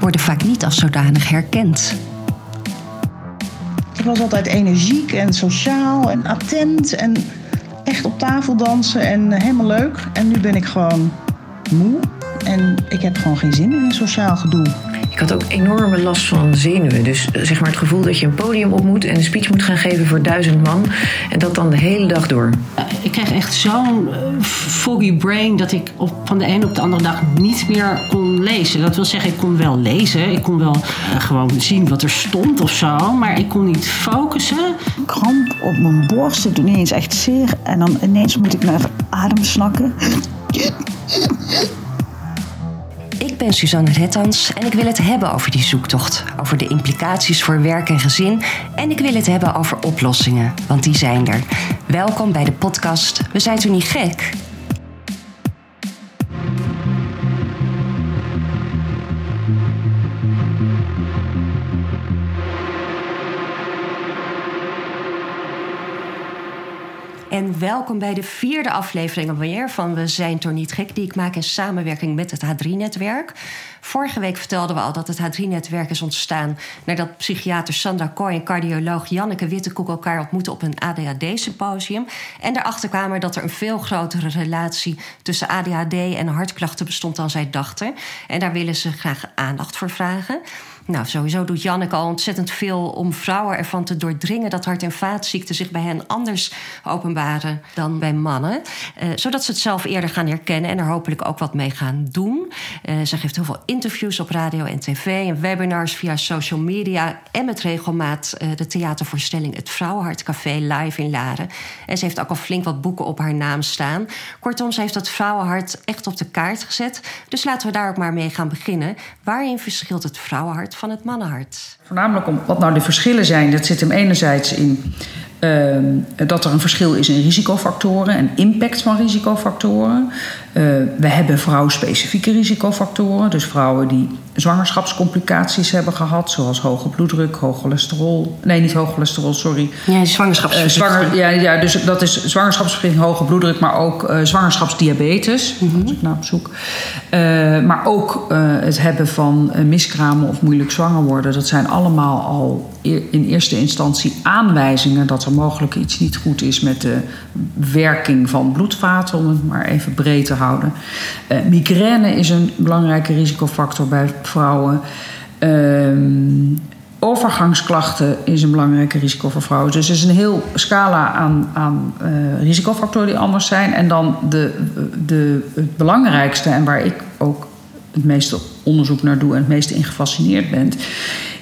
worden vaak niet als zodanig herkend. Ik was altijd energiek en sociaal en attent en echt op tafel dansen en helemaal leuk. En nu ben ik gewoon moe en ik heb gewoon geen zin meer in sociaal gedoe. Ik had ook enorme last van zenuwen. Dus eh, zeg maar het gevoel dat je een podium op moet en een speech moet gaan geven voor duizend man. En dat dan de hele dag door. Ik kreeg echt zo'n uh, foggy brain dat ik op, van de ene op de andere dag niet meer kon lezen. Dat wil zeggen, ik kon wel lezen. Ik kon wel uh, gewoon zien wat er stond of zo. Maar ik kon niet focussen. Kramp op mijn borst. Het doet ineens echt zeer. En dan ineens moet ik naar adem snakken. Ben Suzanne Rettans en ik wil het hebben over die zoektocht. Over de implicaties voor werk en gezin. En ik wil het hebben over oplossingen, want die zijn er. Welkom bij de podcast We zijn toen niet gek? Welkom bij de vierde aflevering alweer van We zijn toch niet gek, die ik maak in samenwerking met het H3-netwerk. Vorige week vertelden we al dat het H3-netwerk is ontstaan nadat psychiater Sandra Kooi en cardioloog Janneke Wittekoek elkaar ontmoetten op een ADHD-symposium. En daarachter kwamen dat er een veel grotere relatie tussen ADHD en hartklachten bestond dan zij dachten. En daar willen ze graag aandacht voor vragen. Nou, sowieso doet Janneke al ontzettend veel om vrouwen ervan te doordringen dat hart- en vaatziekten zich bij hen anders openbaren dan bij mannen. Uh, zodat ze het zelf eerder gaan herkennen en er hopelijk ook wat mee gaan doen. Uh, ze geeft heel veel interviews op radio en tv en webinars via social media. En met regelmaat uh, de theatervoorstelling Het Vrouwenhartcafé live in Laren. En ze heeft ook al flink wat boeken op haar naam staan. Kortom, ze heeft dat vrouwenhart echt op de kaart gezet. Dus laten we daar ook maar mee gaan beginnen. Waarin verschilt het vrouwenhart van het mannenhart? Voornamelijk om wat nou de verschillen zijn. Dat zit hem enerzijds in uh, dat er een verschil is in risicofactoren en impact van risicofactoren. Uh, we hebben vrouwspecifieke risicofactoren. Dus vrouwen die zwangerschapscomplicaties hebben gehad, zoals hoge bloeddruk, hoog cholesterol. Nee, niet hoog cholesterol, sorry. Ja, zwangerschapsvergiftiging. Uh, zwanger, ja, ja, dus dat is zwangerschapsvergiftiging, hoge bloeddruk, maar ook uh, zwangerschapsdiabetes. Mm -hmm. Als ik naar op zoek. maar ook het hebben van miskramen of moeilijk zwanger worden. Dat zijn allemaal al in eerste instantie aanwijzingen dat er mogelijk iets niet goed is met de werking van bloedvaten, om het maar even breed te houden. Migraine is een belangrijke risicofactor bij vrouwen. Uh, overgangsklachten is een belangrijke risico voor vrouwen. Dus er is een heel scala aan, aan uh, risicofactoren die anders zijn. En dan de, de, het belangrijkste, en waar ik ook het meeste onderzoek naar doe en het meeste in gefascineerd ben,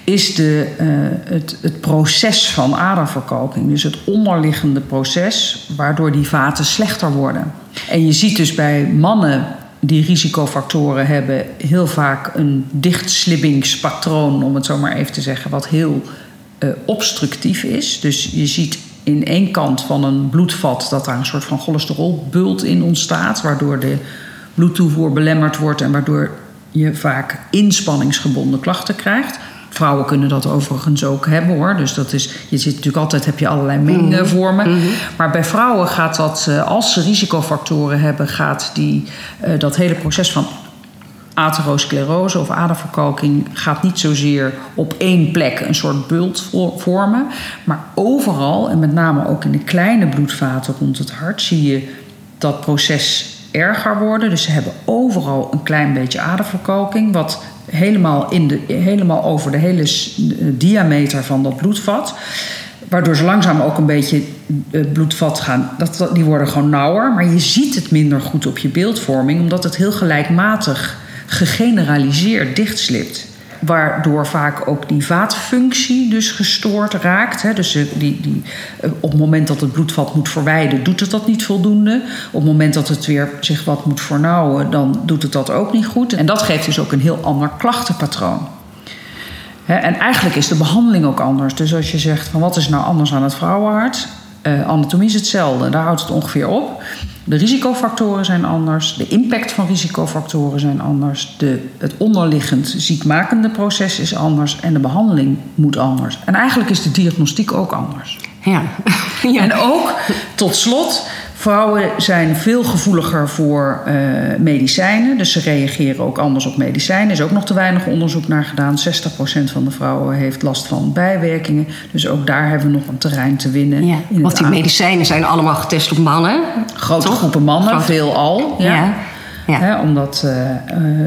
is de, uh, het, het proces van aderverkalking. Dus het onderliggende proces waardoor die vaten slechter worden. En je ziet dus bij mannen die risicofactoren hebben heel vaak een dichtslibbingspatroon, om het zo maar even te zeggen, wat heel uh, obstructief is. Dus je ziet in één kant van een bloedvat dat daar een soort van cholesterolbult in ontstaat, waardoor de bloedtoevoer belemmerd wordt en waardoor je vaak inspanningsgebonden klachten krijgt. Vrouwen kunnen dat overigens ook hebben hoor. Dus dat is, je zit natuurlijk altijd, heb je allerlei mengvormen. Mm -hmm. Maar bij vrouwen gaat dat, als ze risicofactoren hebben, gaat die, dat hele proces van atherosclerose of aderverkalking gaat niet zozeer op één plek een soort bult vormen. Maar overal, en met name ook in de kleine bloedvaten rond het hart, zie je dat proces erger worden. Dus ze hebben overal een klein beetje aderverkalking, wat helemaal, in de, helemaal over de hele diameter van dat bloedvat. Waardoor ze langzaam ook een beetje het bloedvat gaan. Dat, die worden gewoon nauwer. Maar je ziet het minder goed op je beeldvorming, omdat het heel gelijkmatig gegeneraliseerd dichtslipt. Waardoor vaak ook die vaatfunctie dus gestoord raakt. Hè. Dus die, die, op het moment dat het bloedvat moet verwijden, doet het dat niet voldoende. Op het moment dat het weer zich wat moet vernauwen, dan doet het dat ook niet goed. En dat geeft dus ook een heel ander klachtenpatroon. En eigenlijk is de behandeling ook anders. Dus als je zegt van wat is nou anders aan het vrouwenhart? Uh, anatomie is hetzelfde, daar houdt het ongeveer op. De risicofactoren zijn anders, de impact van risicofactoren zijn anders, de, het onderliggend ziekmakende proces is anders en de behandeling moet anders. En eigenlijk is de diagnostiek ook anders. Ja. ja. En ook tot slot Vrouwen zijn veel gevoeliger voor eh, medicijnen, dus ze reageren ook anders op medicijnen. Er is ook nog te weinig onderzoek naar gedaan. 60% van de vrouwen heeft last van bijwerkingen. Dus ook daar hebben we nog een terrein te winnen. Ja, want die medicijnen zijn allemaal getest op mannen. Grote toch? groepen mannen, Grote- veelal. Ja. Ja. Omdat, eh, eh,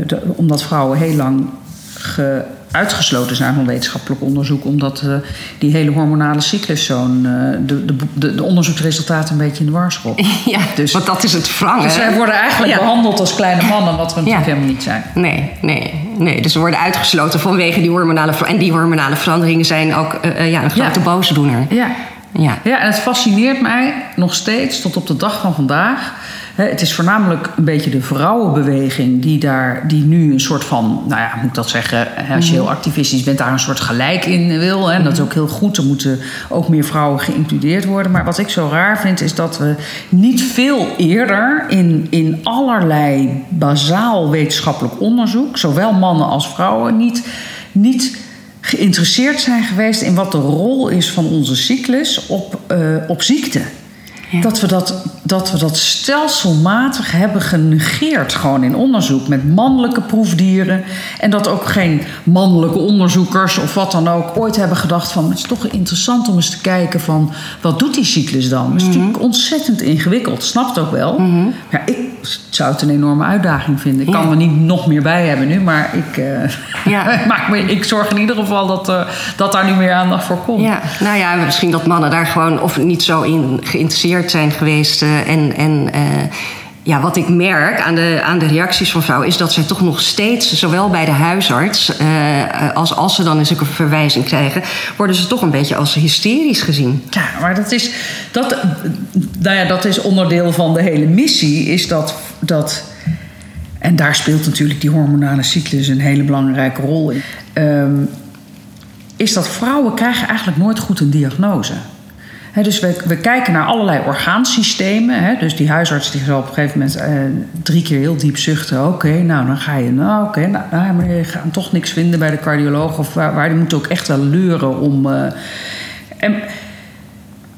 de- omdat vrouwen heel lang ge- uitgesloten zijn van wetenschappelijk onderzoek. Omdat eh, die hele hormonale cyclus zo'n... eh, de, de, de, de onderzoeksresultaten een beetje in de war schoppen. Ja, Dus- want dat is het wrangen. Dus wij worden eigenlijk Ja. behandeld als kleine mannen, wat we natuurlijk Ja. helemaal niet zijn. Nee, nee, nee. Dus we worden uitgesloten vanwege die hormonale... En die hormonale veranderingen zijn ook eh, ja, een grote Ja. boosdoener. Ja. Ja. Ja, en het fascineert mij nog steeds tot op de dag van vandaag. Het is voornamelijk een beetje de vrouwenbeweging die daar, die nu een soort van, nou ja, moet ik dat zeggen, als je heel activistisch bent, daar een soort gelijk in wil. En dat is ook heel goed. Er moeten ook meer vrouwen geïncludeerd worden. Maar wat ik zo raar vind, is dat we niet veel eerder in, in allerlei bazaal wetenschappelijk onderzoek, zowel mannen als vrouwen, niet. niet geïnteresseerd zijn geweest in wat de rol is van onze cyclus op, eh, op ziekte. Dat, we dat, dat we dat stelselmatig hebben genegeerd, gewoon in onderzoek met mannelijke proefdieren. En dat ook geen mannelijke onderzoekers of wat dan ook ooit hebben gedacht van het is toch interessant om eens te kijken van wat doet die cyclus dan? Het is natuurlijk ontzettend ingewikkeld, snapt ook wel. Ja, ik zou het een enorme uitdaging vinden. Ik kan er niet nog meer bij hebben nu, maar ik, eh, Ja. maak me, ik zorg in ieder geval dat, eh, dat daar nu meer aandacht voor komt. Ja, nou ja, misschien dat mannen daar gewoon of niet zo in geïnteresseerd zijn geweest. eh, en en eh, ja, wat ik merk aan de, aan de reacties van vrouwen is dat zij toch nog steeds, zowel bij de huisarts eh, als als ze dan eens een verwijzing krijgen, worden ze toch een beetje als hysterisch gezien. Ja, maar dat is, dat, nou ja, dat is onderdeel van de hele missie. Is dat, dat, en daar speelt natuurlijk die hormonale cyclus een hele belangrijke rol in. Ehm, is dat vrouwen krijgen eigenlijk nooit goed een diagnose. Dus we, we kijken naar allerlei orgaansystemen. Dus die huisarts die zal op een gegeven moment eh, drie keer heel diep zuchten. Oké, nou dan ga je. Nou, oké, nou, nou, maar je gaat toch niks vinden bij de cardioloog. Of waar, waar die moet ook echt wel leuren om. eh, en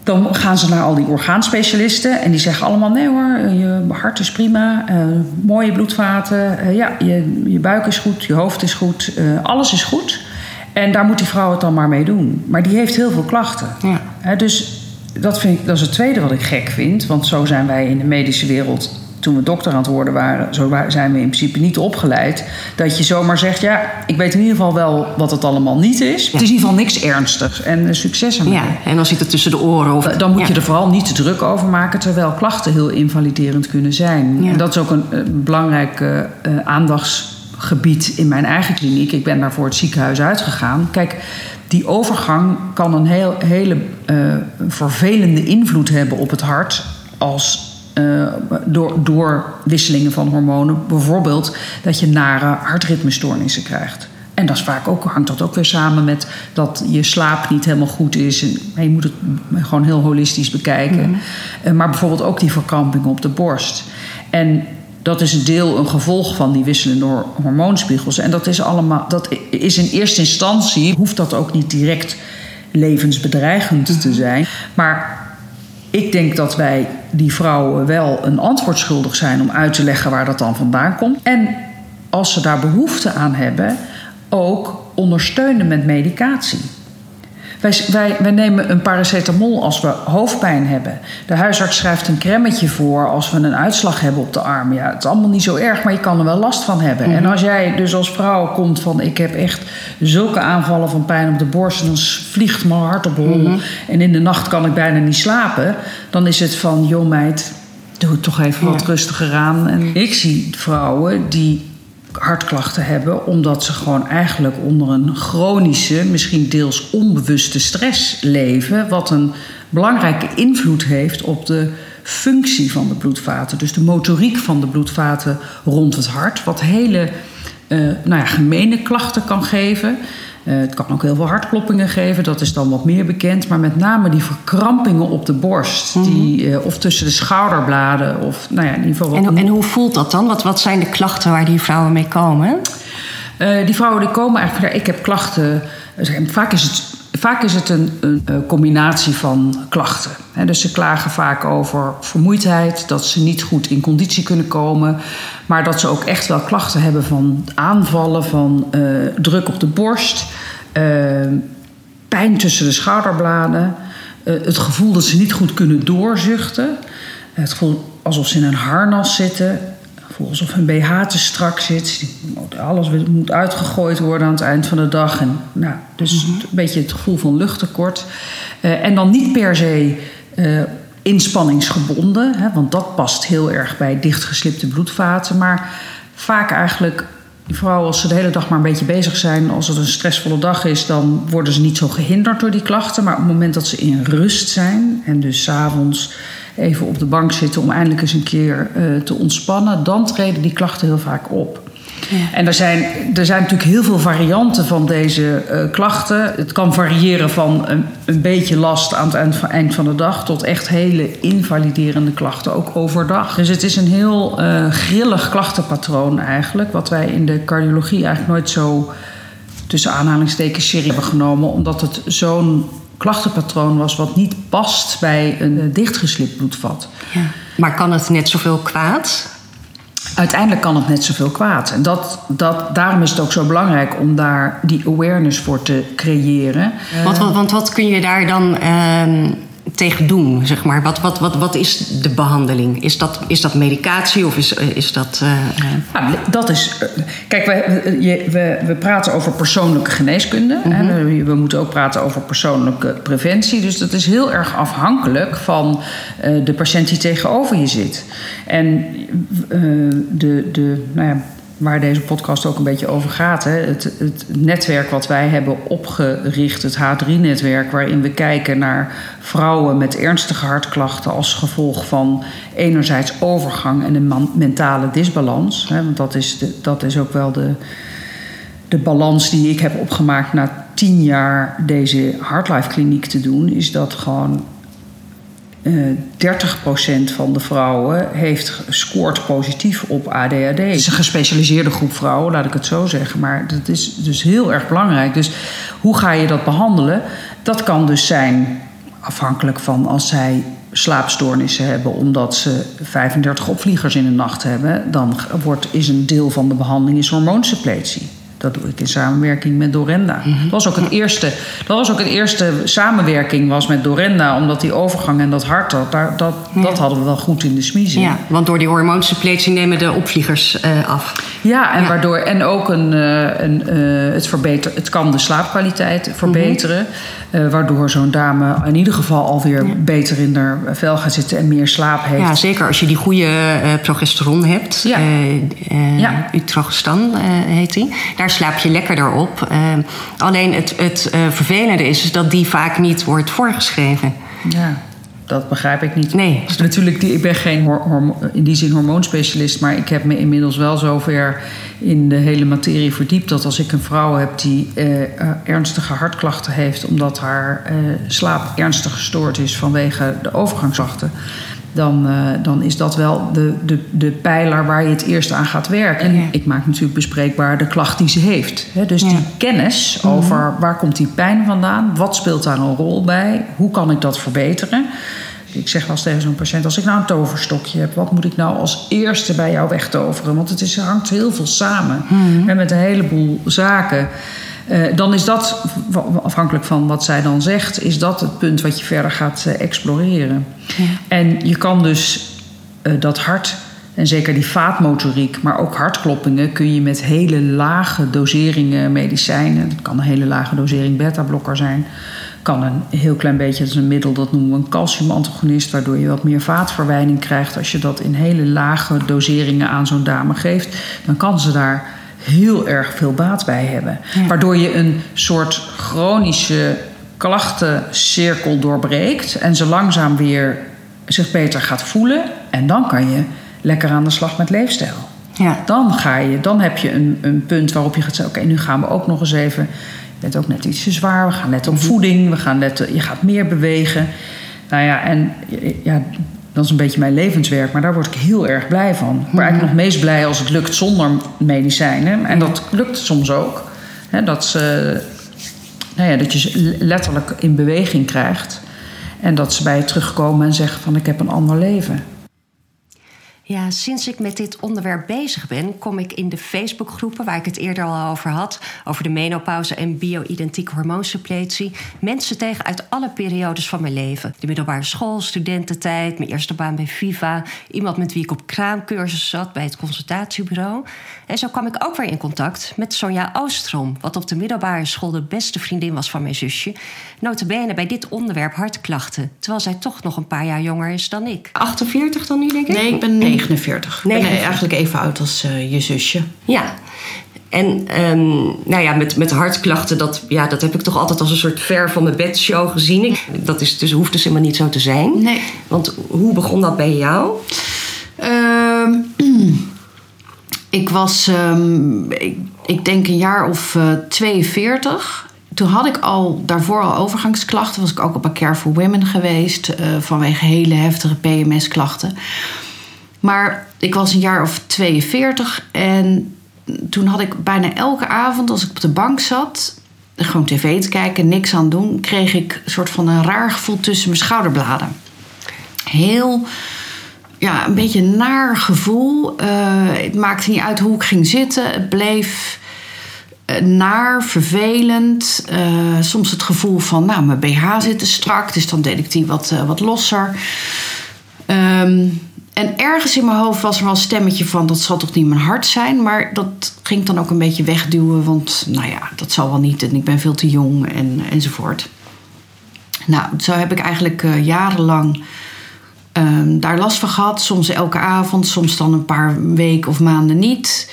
dan gaan ze naar al die orgaanspecialisten en die zeggen allemaal: nee hoor, je hart is prima, eh, mooie bloedvaten, eh, ja, je, je buik is goed, je hoofd is goed, alles is goed. En daar moet die vrouw het dan maar mee doen. Maar die heeft heel veel klachten. Ja. Dus dat, vind ik, dat is het tweede wat ik gek vind, want zo zijn wij in de medische wereld. Toen we dokter aan het worden waren, zo zijn we in principe niet opgeleid. Dat je zomaar zegt: Ja, ik weet in ieder geval wel wat het allemaal niet is. Het is in ieder geval niks ernstigs. En eh, succes ermee. Ja, en dan zit het tussen de oren. Of, Dan moet ja. je er vooral niet te druk over maken, terwijl klachten heel invaliderend kunnen zijn. Ja. En dat is ook een, eh, belangrijk eh, eh, aandachtsgebied in mijn eigen kliniek. Ik ben daar voor het ziekenhuis uitgegaan. Kijk, die overgang kan een heel, hele eh, vervelende invloed hebben op het hart als. eh, door, door wisselingen van hormonen. Bijvoorbeeld dat je nare hartritmestoornissen krijgt. En dat is vaak ook, hangt dat ook weer samen met dat je slaap niet helemaal goed is. En, je moet het gewoon heel holistisch bekijken. Eh, maar bijvoorbeeld ook die verkrampingen op de borst. En dat is een deel een gevolg van die wisselende hor- hormoonspiegels. En dat is allemaal, dat is in eerste instantie, hoeft dat ook niet direct levensbedreigend te zijn. Maar ik denk dat wij die vrouwen wel een antwoord schuldig zijn om uit te leggen waar dat dan vandaan komt. En als ze daar behoefte aan hebben, ook ondersteunen met medicatie. Wij, wij, wij nemen een paracetamol als we hoofdpijn hebben. De huisarts schrijft een cremmetje voor als we een uitslag hebben op de arm. Ja, het is allemaal niet zo erg, maar je kan er wel last van hebben. En als jij dus als vrouw komt van... ik heb echt zulke aanvallen van pijn op de borst... en dan vliegt mijn hart op hol... en in de nacht kan ik bijna niet slapen... dan is het van, joh meid, doe het toch even wat rustiger aan. En ik zie vrouwen die hartklachten hebben, omdat ze gewoon eigenlijk onder een chronische, misschien deels onbewuste stress leven, wat een belangrijke invloed heeft op de functie van de bloedvaten, dus de motoriek van de bloedvaten rond het hart, wat hele eh, nou ja, gemene klachten kan geven. Eh, het kan ook heel veel hartkloppingen geven, dat is dan wat meer bekend. Maar met name die verkrampingen op de borst, die, eh, of tussen de schouderbladen, of nou ja, in ieder geval wat En, en hoe voelt dat dan? Wat, wat zijn de klachten waar die vrouwen mee komen? Eh, die vrouwen die komen eigenlijk, ja, ik heb klachten. Vaak is het Vaak is het een, een, combinatie van klachten. Dus ze klagen vaak over vermoeidheid, dat ze niet goed in conditie kunnen komen. Maar dat ze ook echt wel klachten hebben van aanvallen, van druk op de borst, pijn tussen de schouderbladen. eh, het gevoel dat ze niet goed kunnen doorzuchten. Het gevoel alsof ze in een harnas zitten. Het gevoel alsof hun BH te strak zit. Alles moet uitgegooid worden aan het eind van de dag. En, nou, dus een beetje het gevoel van luchttekort. Eh, en dan niet per se eh, inspanningsgebonden. Hè, want dat past heel erg bij dichtgeslipte bloedvaten. Maar vaak eigenlijk... Vooral als ze de hele dag maar een beetje bezig zijn, als het een stressvolle dag is, dan worden ze niet zo gehinderd door die klachten. Maar op het moment dat ze in rust zijn en dus 's avonds even op de bank zitten om eindelijk eens een keer eh, te ontspannen, dan treden die klachten heel vaak op. En er zijn, er zijn natuurlijk heel veel varianten van deze eh, klachten. Het kan variëren van een, een beetje last aan het eind van, eind van de dag tot echt hele invaliderende klachten, ook overdag. Dus het is een heel eh, grillig klachtenpatroon eigenlijk, wat wij in de cardiologie eigenlijk nooit zo tussen aanhalingstekens serie hebben genomen, omdat het zo'n klachtenpatroon was wat niet past bij een eh, dichtgeslipt bloedvat. Ja. Maar kan het net zoveel kwaad? Uiteindelijk kan het net zoveel kwaad. En dat, dat, daarom is het ook zo belangrijk om daar die awareness voor te creëren. Want, want, want wat kun je daar dan ehm, tegen doen, zeg maar? Wat, wat, wat, wat is de behandeling? Is dat, is dat medicatie of is, is dat... Ja, dat is. eh, Kijk, we, we- we, praten over persoonlijke geneeskunde. hè. We, we moeten ook praten over persoonlijke preventie. Dus dat is heel erg afhankelijk van de patiënt die tegenover je zit. En de, de, nou ja, waar deze podcast ook een beetje over gaat. Hè, het, het netwerk wat wij hebben opgericht, het H3-netwerk, waarin we kijken naar vrouwen met ernstige hartklachten als gevolg van enerzijds overgang en een mentale disbalans. Hè, want dat is, de, dat is ook wel de, de balans die ik heb opgemaakt na tien jaar deze Heartlife Kliniek te doen, is dat gewoon eh 30% van de vrouwen heeft scoort positief op ADHD. Het is een gespecialiseerde groep vrouwen, laat ik het zo zeggen. Maar dat is dus heel erg belangrijk. Dus hoe ga je dat behandelen? Dat kan dus zijn afhankelijk van als zij slaapstoornissen hebben omdat ze 35 opvliegers in de nacht hebben, dan wordt, is een deel van de behandeling is hormoonsuppletie. Dat doe ik in samenwerking met Dorenda. Dat was ook het eerste. Dat was ook het eerste samenwerking was met Dorenda, omdat die overgang en dat hart, dat, dat, dat hadden we wel goed in de smiezen. ja, want door die hormoonsuppletie nemen de opvliegers eh, af. Ja, en Ja. waardoor en ook een, eh, een, eh, het, verbeter, het kan de slaapkwaliteit verbeteren. eh, waardoor zo'n dame in ieder geval alweer beter in haar vel gaat zitten en meer slaap heeft. Ja, zeker als je die goede progesteron hebt. Ja. Ja. Utrogestan heet die. Daar slaap je lekkerder op. Eh, alleen het, het eh, vervelende is dat die vaak niet wordt voorgeschreven. Ja, dat begrijp ik niet. Nee. Dus natuurlijk, ik ben geen hormo- in die zin hormoonspecialist, maar ik heb me inmiddels wel zover in de hele materie verdiept dat als ik een vrouw heb die eh, eh, ernstige hartklachten heeft, omdat haar slaap ernstig gestoord is vanwege de overgangsklachten. Dan, eh, dan is dat wel de, de, de pijler waar je het eerst aan gaat werken. En ik maak natuurlijk bespreekbaar de klacht die ze heeft. Hè, dus Ja. die kennis over waar komt die pijn vandaan, wat speelt daar een rol bij, hoe kan ik dat verbeteren. Ik zeg wel eens tegen zo'n patiënt: als ik nou een toverstokje heb, wat moet ik nou als eerste bij jou wegtoveren? Want het is, hangt heel veel samen Mhm. en met een heleboel zaken. Eh, dan is dat, afhankelijk van wat zij dan zegt, is dat het punt wat je verder gaat eh, exploreren. En je kan dus eh, dat hart, en zeker die vaatmotoriek, maar ook hartkloppingen, kun je met hele lage doseringen medicijnen, dat kan een hele lage dosering beta-blokker zijn, kan een heel klein beetje, dat is een middel, dat noemen we een calciumantagonist, waardoor je wat meer vaatverwijning krijgt. Als je dat in hele lage doseringen aan zo'n dame geeft, dan kan ze daar heel erg veel baat bij hebben. Waardoor je een soort chronische klachtencirkel doorbreekt en ze langzaam weer zich beter gaat voelen. En dan kan je lekker aan de slag met leefstijl. Ja. Dan, ga je, dan heb je een, een punt waarop je gaat zeggen: Oké, nu gaan we ook nog eens even. Je bent ook net iets te zwaar. We gaan letten op voeding. We gaan letten, je gaat meer bewegen. Nou ja, en ja, dat is een beetje mijn levenswerk, maar daar word ik heel erg blij van. Ik word eigenlijk nog meest blij als het lukt zonder medicijnen. En dat lukt soms ook. Hè, dat, ze, nou ja, dat je ze letterlijk in beweging krijgt. En dat ze bij je terugkomen en zeggen van ik heb een ander leven. Ja, sinds ik met dit onderwerp bezig ben, kom ik in de Facebookgroepen waar ik het eerder al over had, over de menopauze en bio-identieke hormoonsuppletie, mensen tegen uit alle periodes van mijn leven. De middelbare school, studententijd, mijn eerste baan bij Viva, iemand met wie ik op kraamcursus zat bij het consultatiebureau. En zo kwam ik ook weer in contact met Sonja Oostrom, wat op de middelbare school de beste vriendin was van mijn zusje. Notabene bij dit onderwerp hartklachten, terwijl zij toch nog een paar jaar jonger is dan ik. 48 dan nu, denk ik? Nee, ik ben 49. Ik ben 49. eigenlijk even oud als eh, je zusje. Ja. En ehm, nou ja, met, met hartklachten, dat, ja, dat heb ik toch altijd als een soort ver van mijn bed show gezien. Ik, dat is dus, hoeft dus helemaal niet zo te zijn. Nee. Want hoe begon dat bij jou? Ehm, ik was, ehm, ik, ik denk een jaar of eh, 42. Toen had ik al daarvoor al overgangsklachten. Was ik ook op een Care for Women geweest. eh, vanwege hele heftige PMS-klachten. Maar ik was een jaar of 42. En toen had ik bijna elke avond als ik op de bank zat... gewoon tv te kijken, niks aan doen... kreeg ik een soort van een raar gevoel tussen mijn schouderbladen. Heel ja, een beetje een naar gevoel. Eh, het maakte niet uit hoe ik ging zitten. Het bleef eh, naar, vervelend. Eh, soms het gevoel van, nou, mijn BH zit te strak. Dus dan deed ik die wat, wat losser. Ehm, en ergens in mijn hoofd was er wel een stemmetje van... dat zal toch niet mijn hart zijn? Maar dat ging dan ook een beetje wegduwen. Want, nou ja, dat zal wel niet. En ik ben veel te jong en, enzovoort. Nou, zo heb ik eigenlijk eh, jarenlang ehm, daar last van gehad. Soms elke avond, soms dan een paar weken of maanden niet.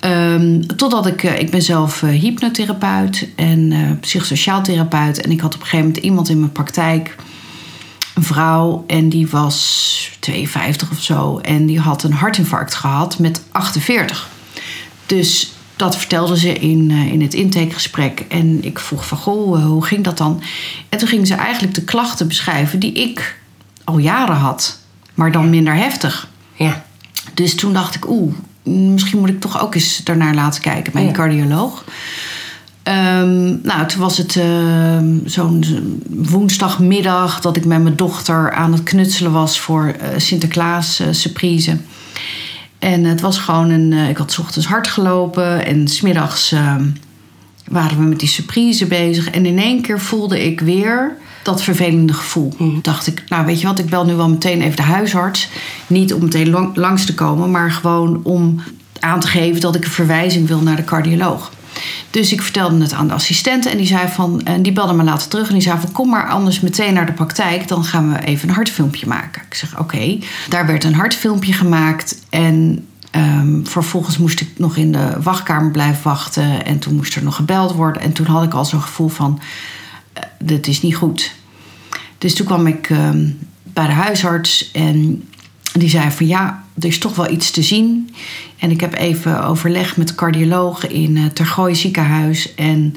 Ehm, totdat ik, eh, ik ben zelf eh, hypnotherapeut en psychosociaal therapeut. En ik had op een gegeven moment iemand in mijn praktijk, een vrouw, en die was 52 of zo. En die had een hartinfarct gehad met 48. Dus dat vertelde ze in, eh, in het intakegesprek. En ik vroeg van, goh, eh, hoe ging dat dan? En toen ging ze eigenlijk de klachten beschrijven die ik al jaren had. Maar dan minder heftig. Ja. Dus toen dacht ik, oeh, misschien moet ik toch ook eens daarnaar laten kijken bij een Ja. cardioloog. Ehm, nou, toen was het ehm, zo'n woensdagmiddag dat ik met mijn dochter aan het knutselen was voor eh, Sinterklaas eh, surprise. En het was gewoon een. eh, ik had 's ochtends hard gelopen en smiddags ehm waren we met die surprise bezig. En in één keer voelde ik weer dat vervelende gevoel. Dacht ik, nou weet je wat, ik bel nu wel meteen even de huisarts. Niet om meteen lang- langs te komen, maar gewoon om aan te geven dat ik een verwijzing wil naar de cardioloog. Dus ik vertelde het aan de assistente en die zei van, en die belde me later terug en die zei van kom maar anders meteen naar de praktijk, dan gaan we even een hartfilmpje maken. Ik zeg oké. Daar werd een hartfilmpje gemaakt en ehm, vervolgens moest ik nog in de wachtkamer blijven wachten en toen moest er nog gebeld worden en toen had ik al zo'n gevoel van, eh, dit is niet goed. Dus toen kwam ik ehm, bij de huisarts en die zei van ja, er is toch wel iets te zien. En ik heb even overleg met de cardioloog in het Tergooi ziekenhuis. En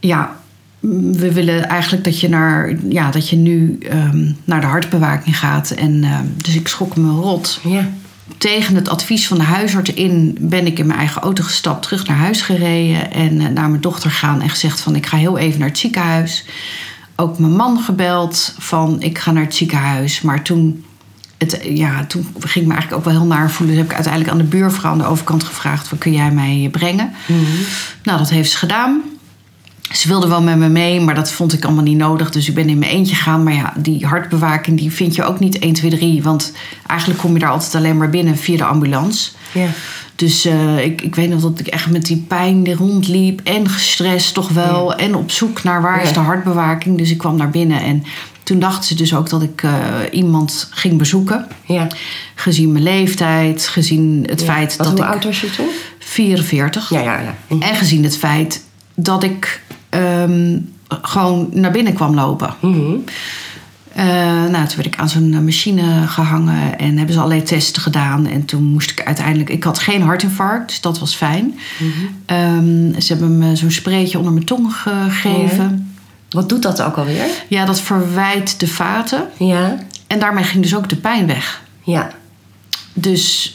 ja, we willen eigenlijk dat je, naar, ja, dat je nu ehm, naar de hartbewaking gaat. En, ehm, dus ik schrok me rot. Ja. Tegen het advies van de huisarts in ben ik in mijn eigen auto gestapt, terug naar huis gereden en eh, naar mijn dochter gaan en gezegd van ik ga heel even naar het ziekenhuis. Ook mijn man gebeld van ik ga naar het ziekenhuis. Maar toen, het, ja, toen ging ik me eigenlijk ook wel heel naar voelen. Dus heb ik uiteindelijk aan de buurvrouw aan de overkant gevraagd van kun jij mij brengen? Nou, dat heeft ze gedaan. Ze wilde wel met me mee, maar dat vond ik allemaal niet nodig. Dus ik ben in mijn eentje gegaan. Maar ja, die hartbewaking die vind je ook niet 1, 2, 3. Want eigenlijk kom je daar altijd alleen maar binnen via de ambulance. Dus eh, ik, ik weet nog dat ik echt met die pijn rondliep. En gestrest toch wel. En op zoek naar waar is de hartbewaking. Dus ik kwam naar binnen. En toen dacht ze dus ook dat ik eh, iemand ging bezoeken. Ja. Gezien mijn leeftijd. Gezien het feit Wat, dat hoe ik... oud was je toen? 44. Ja, ja, ja. En gezien het feit dat ik ehm, gewoon naar binnen kwam lopen. Mhm. Eh, nou, toen werd ik aan zo'n eh, machine gehangen en hebben ze allerlei testen gedaan. En toen moest ik uiteindelijk... Ik had geen hartinfarct, dus dat was fijn. Ehm, ze hebben me zo'n spreetje onder mijn tong gegeven. Wat doet dat ook alweer? Ja, dat verwijt de vaten. Ja. En daarmee ging dus ook de pijn weg. Ja. Dus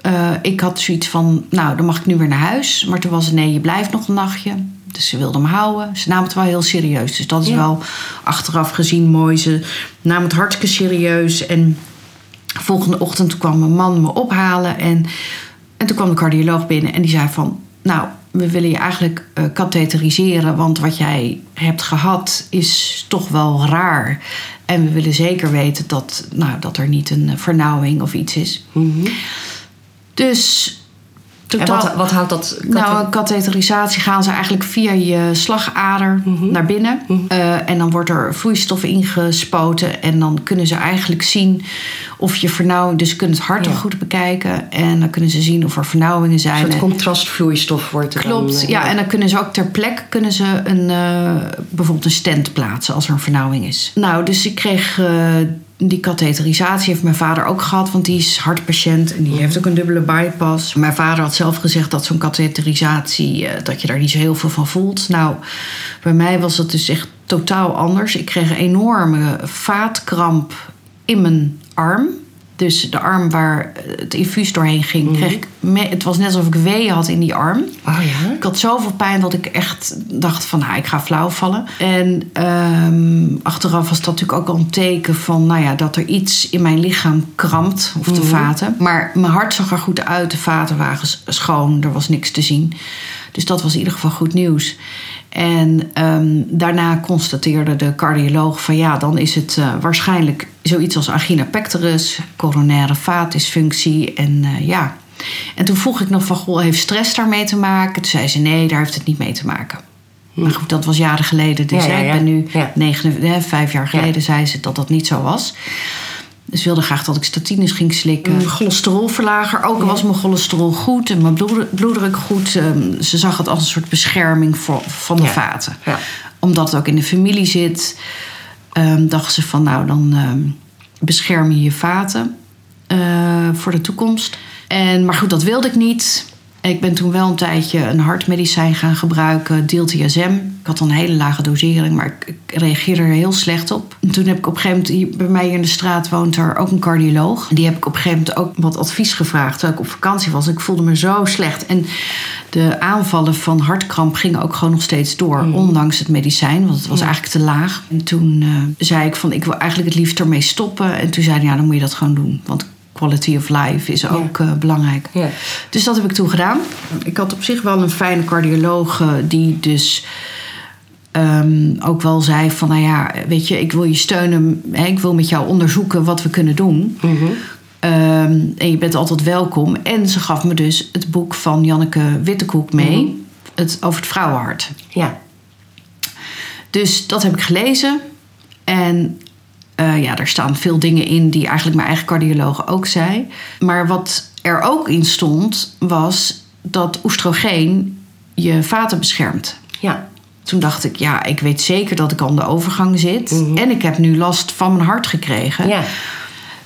eh, ik had zoiets van, nou, dan mag ik nu weer naar huis. Maar toen was het, nee, je blijft nog een nachtje. Dus ze wilde hem houden. Ze nam het wel heel serieus. Dus dat is Ja. wel achteraf gezien mooi. Ze nam het hartstikke serieus. En volgende ochtend kwam mijn man me ophalen. En, en toen kwam de cardioloog binnen en die zei van... Nou, we willen je eigenlijk eh katheteriseren. Want wat jij hebt gehad is toch wel raar. En we willen zeker weten dat, nou, dat er niet een eh, vernauwing of iets is. Dus... En wat, wat houdt dat? nou, een katheterisatie gaan ze eigenlijk via je slagader naar binnen. Eh, en dan wordt er vloeistof ingespoten. En dan kunnen ze eigenlijk zien of je vernauwing... Dus ze kunnen het hart Ja. goed bekijken. En dan kunnen ze zien of er vernauwingen een zijn. soort En- contrastvloeistof wordt er Klopt, dan, eh, ja. En dan kunnen ze ook ter plekke kunnen ze een, eh, bijvoorbeeld een stent plaatsen als er een vernauwing is. Nou, dus ik kreeg die katheterisatie, heeft mijn vader ook gehad, want die is hartpatiënt en die heeft ook een dubbele bypass. Mijn vader had zelf gezegd dat zo'n katheterisatie, eh, dat je daar niet zo heel veel van voelt. Nou, bij mij was dat dus echt totaal anders. Ik kreeg een enorme vaatkramp in mijn arm. Dus de arm waar het infuus doorheen ging, kreeg ik. me- het was net alsof ik weeën had in die arm. Oh ja? Ik had zoveel pijn dat ik echt dacht van, nou, ik ga flauw vallen. En ehm, achteraf was dat natuurlijk ook al een teken van, nou ja, dat er iets in mijn lichaam krampt, of de vaten. Maar mijn hart zag er goed uit, de vaten waren schoon, er was niks te zien. Dus dat was in ieder geval goed nieuws. En ehm, daarna constateerde de cardioloog van ja, dan is het eh, waarschijnlijk zoiets als angina pectoris, coronaire vaatdysfunctie en eh, ja. En toen vroeg ik nog van goh, heeft stress daarmee te maken? Toen zei ze nee, daar heeft het niet mee te maken. Maar goed, dat was jaren geleden. Dus Ja, ja, hè, ja. ik ben nu Ja. negen, hè, vijf jaar geleden zei ze dat dat niet zo was. Dus ze wilde graag dat ik statines ging slikken. Mm. Cholesterolverlager. Ook was mijn cholesterol goed en mijn bloed- bloeddruk goed. Ehm, ze zag het als een soort bescherming voor, van de Ja. vaten. Ja. Omdat het ook in de familie zit, ehm, dacht ze van nou, dan ehm, bescherm je je vaten eh, voor de toekomst. En, maar goed, dat wilde ik niet. Ik ben toen wel een tijdje een hartmedicijn gaan gebruiken, diltiazem. Ik had een hele lage dosering, maar ik, ik reageerde er heel slecht op. En toen heb ik op een gegeven moment, bij mij in de straat woont er ook een cardioloog. Die heb ik op een gegeven moment ook wat advies gevraagd terwijl ik op vakantie was. Ik voelde me zo slecht. En de aanvallen van hartkramp gingen ook gewoon nog steeds door, ondanks het medicijn, want het was eigenlijk te laag. En toen eh, zei ik van, ik wil eigenlijk het liefst ermee stoppen. En toen zei hij, ja, dan moet je dat gewoon doen. Want quality of life is ook eh, belangrijk. Ja. Dus dat heb ik toen gedaan. Ik had op zich wel een fijne cardioloog eh, die dus ehm, ook wel zei van... nou ja, weet je, ik wil je steunen. Hè, ik wil met jou onderzoeken wat we kunnen doen. Ehm, en je bent altijd welkom. En ze gaf me dus het boek van Janneke Wittekoek mee. het, over het vrouwenhart. Ja. Dus dat heb ik gelezen. En eh, ja, daar staan veel dingen in die eigenlijk mijn eigen cardioloog ook zei. Maar wat er ook in stond, was dat oestrogeen je vaten beschermt. Ja. Toen dacht ik, ja, ik weet zeker dat ik aan de overgang zit. En ik heb nu last van mijn hart gekregen. Ja.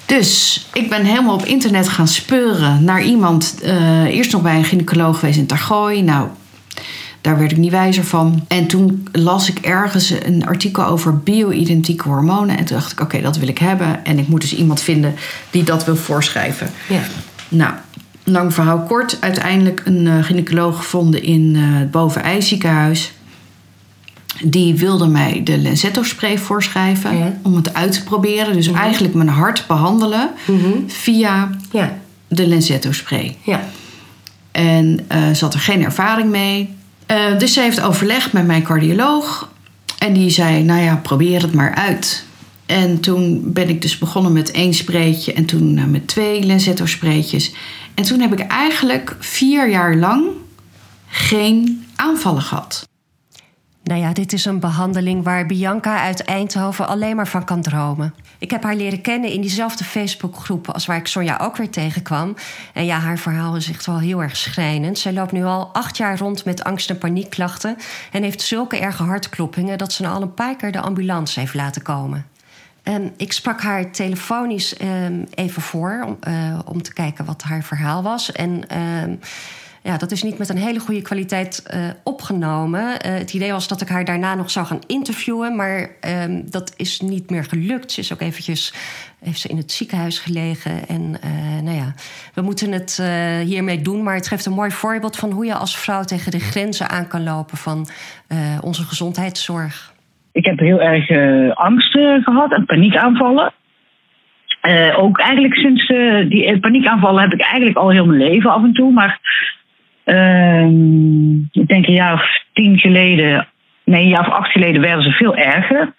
Dus ik ben helemaal op internet gaan speuren naar iemand. eh, eerst nog bij een gynaecoloog geweest in Targooi. Nou, daar werd ik niet wijzer van. En toen las ik ergens een artikel over bio-identieke hormonen. En toen dacht ik, oké, dat wil ik hebben. En ik moet dus iemand vinden die dat wil voorschrijven. Ja. Nou, lang verhaal kort. Uiteindelijk een eh, gynaecoloog gevonden in eh, het Bovenij ziekenhuis. Die wilde mij de Lenzetto spray voorschrijven Ja. om het uit te proberen. Dus eigenlijk mijn hart behandelen via Ja. de Lenzetto spray. Ja. En eh ze had er geen ervaring mee. Eh, dus ze heeft overlegd met mijn cardioloog. En die zei, nou ja, probeer het maar uit. En toen ben ik dus begonnen met één spreetje en toen eh, met twee Lenzetto spreetjes. En toen heb ik eigenlijk vier jaar lang geen aanvallen gehad. Nou ja, dit is een behandeling waar Bianca uit Eindhoven alleen maar van kan dromen. Ik heb haar leren kennen in diezelfde Facebookgroep als waar ik Sonja ook weer tegenkwam. En ja, haar verhaal is echt wel heel erg schrijnend. Zij loopt nu al acht jaar rond met angst- en paniekklachten... en heeft zulke erge hartkloppingen dat ze nou al een paar keer de ambulance heeft laten komen. Ik sprak haar telefonisch ehm, even voor om, eh, om te kijken wat haar verhaal was. En ehm, ja, dat is niet met een hele goede kwaliteit eh, opgenomen. Eh, het idee was dat ik haar daarna nog zou gaan interviewen, maar ehm, dat is niet meer gelukt. Ze is ook eventjes heeft ze in het ziekenhuis gelegen. En eh, nou ja, we moeten het hiermee doen, maar het geeft een mooi voorbeeld van hoe je als vrouw tegen de grenzen aan kan lopen van onze gezondheidszorg. Ik heb heel erg angst gehad en paniekaanvallen. ook eigenlijk sinds die paniekaanvallen heb ik eigenlijk al heel mijn leven af en toe. Maar Ehm, ik denk een jaar of tien geleden, nee, een jaar of acht geleden werden ze veel erger.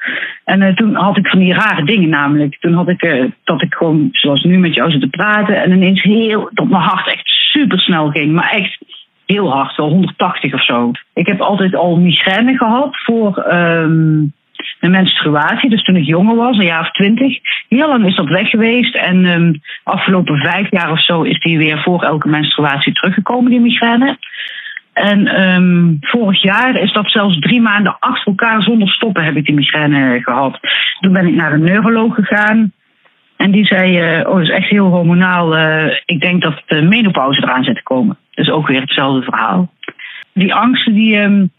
En uh, toen had ik van die rare dingen namelijk. Toen had ik uh, dat ik gewoon, zoals nu met jou zit te praten, en ineens heel, dat mijn hart echt super snel ging. Maar echt heel hard, wel 180 of zo. Ik heb altijd al migraine gehad voor. Um, mijn menstruatie. Dus toen ik jonger was, een jaar of twintig. Heel lang is dat weg geweest. En um, afgelopen vijf jaar of zo is die weer voor elke menstruatie teruggekomen, die migraine. En um, vorig jaar is dat zelfs drie maanden achter elkaar zonder stoppen heb ik die migraine gehad. Toen ben ik naar een neuroloog gegaan. En die zei, uh, oh, dat is echt heel hormonaal. Uh, ik denk dat de menopauze eraan zit te komen. Dus ook weer hetzelfde verhaal. Die angsten die, um,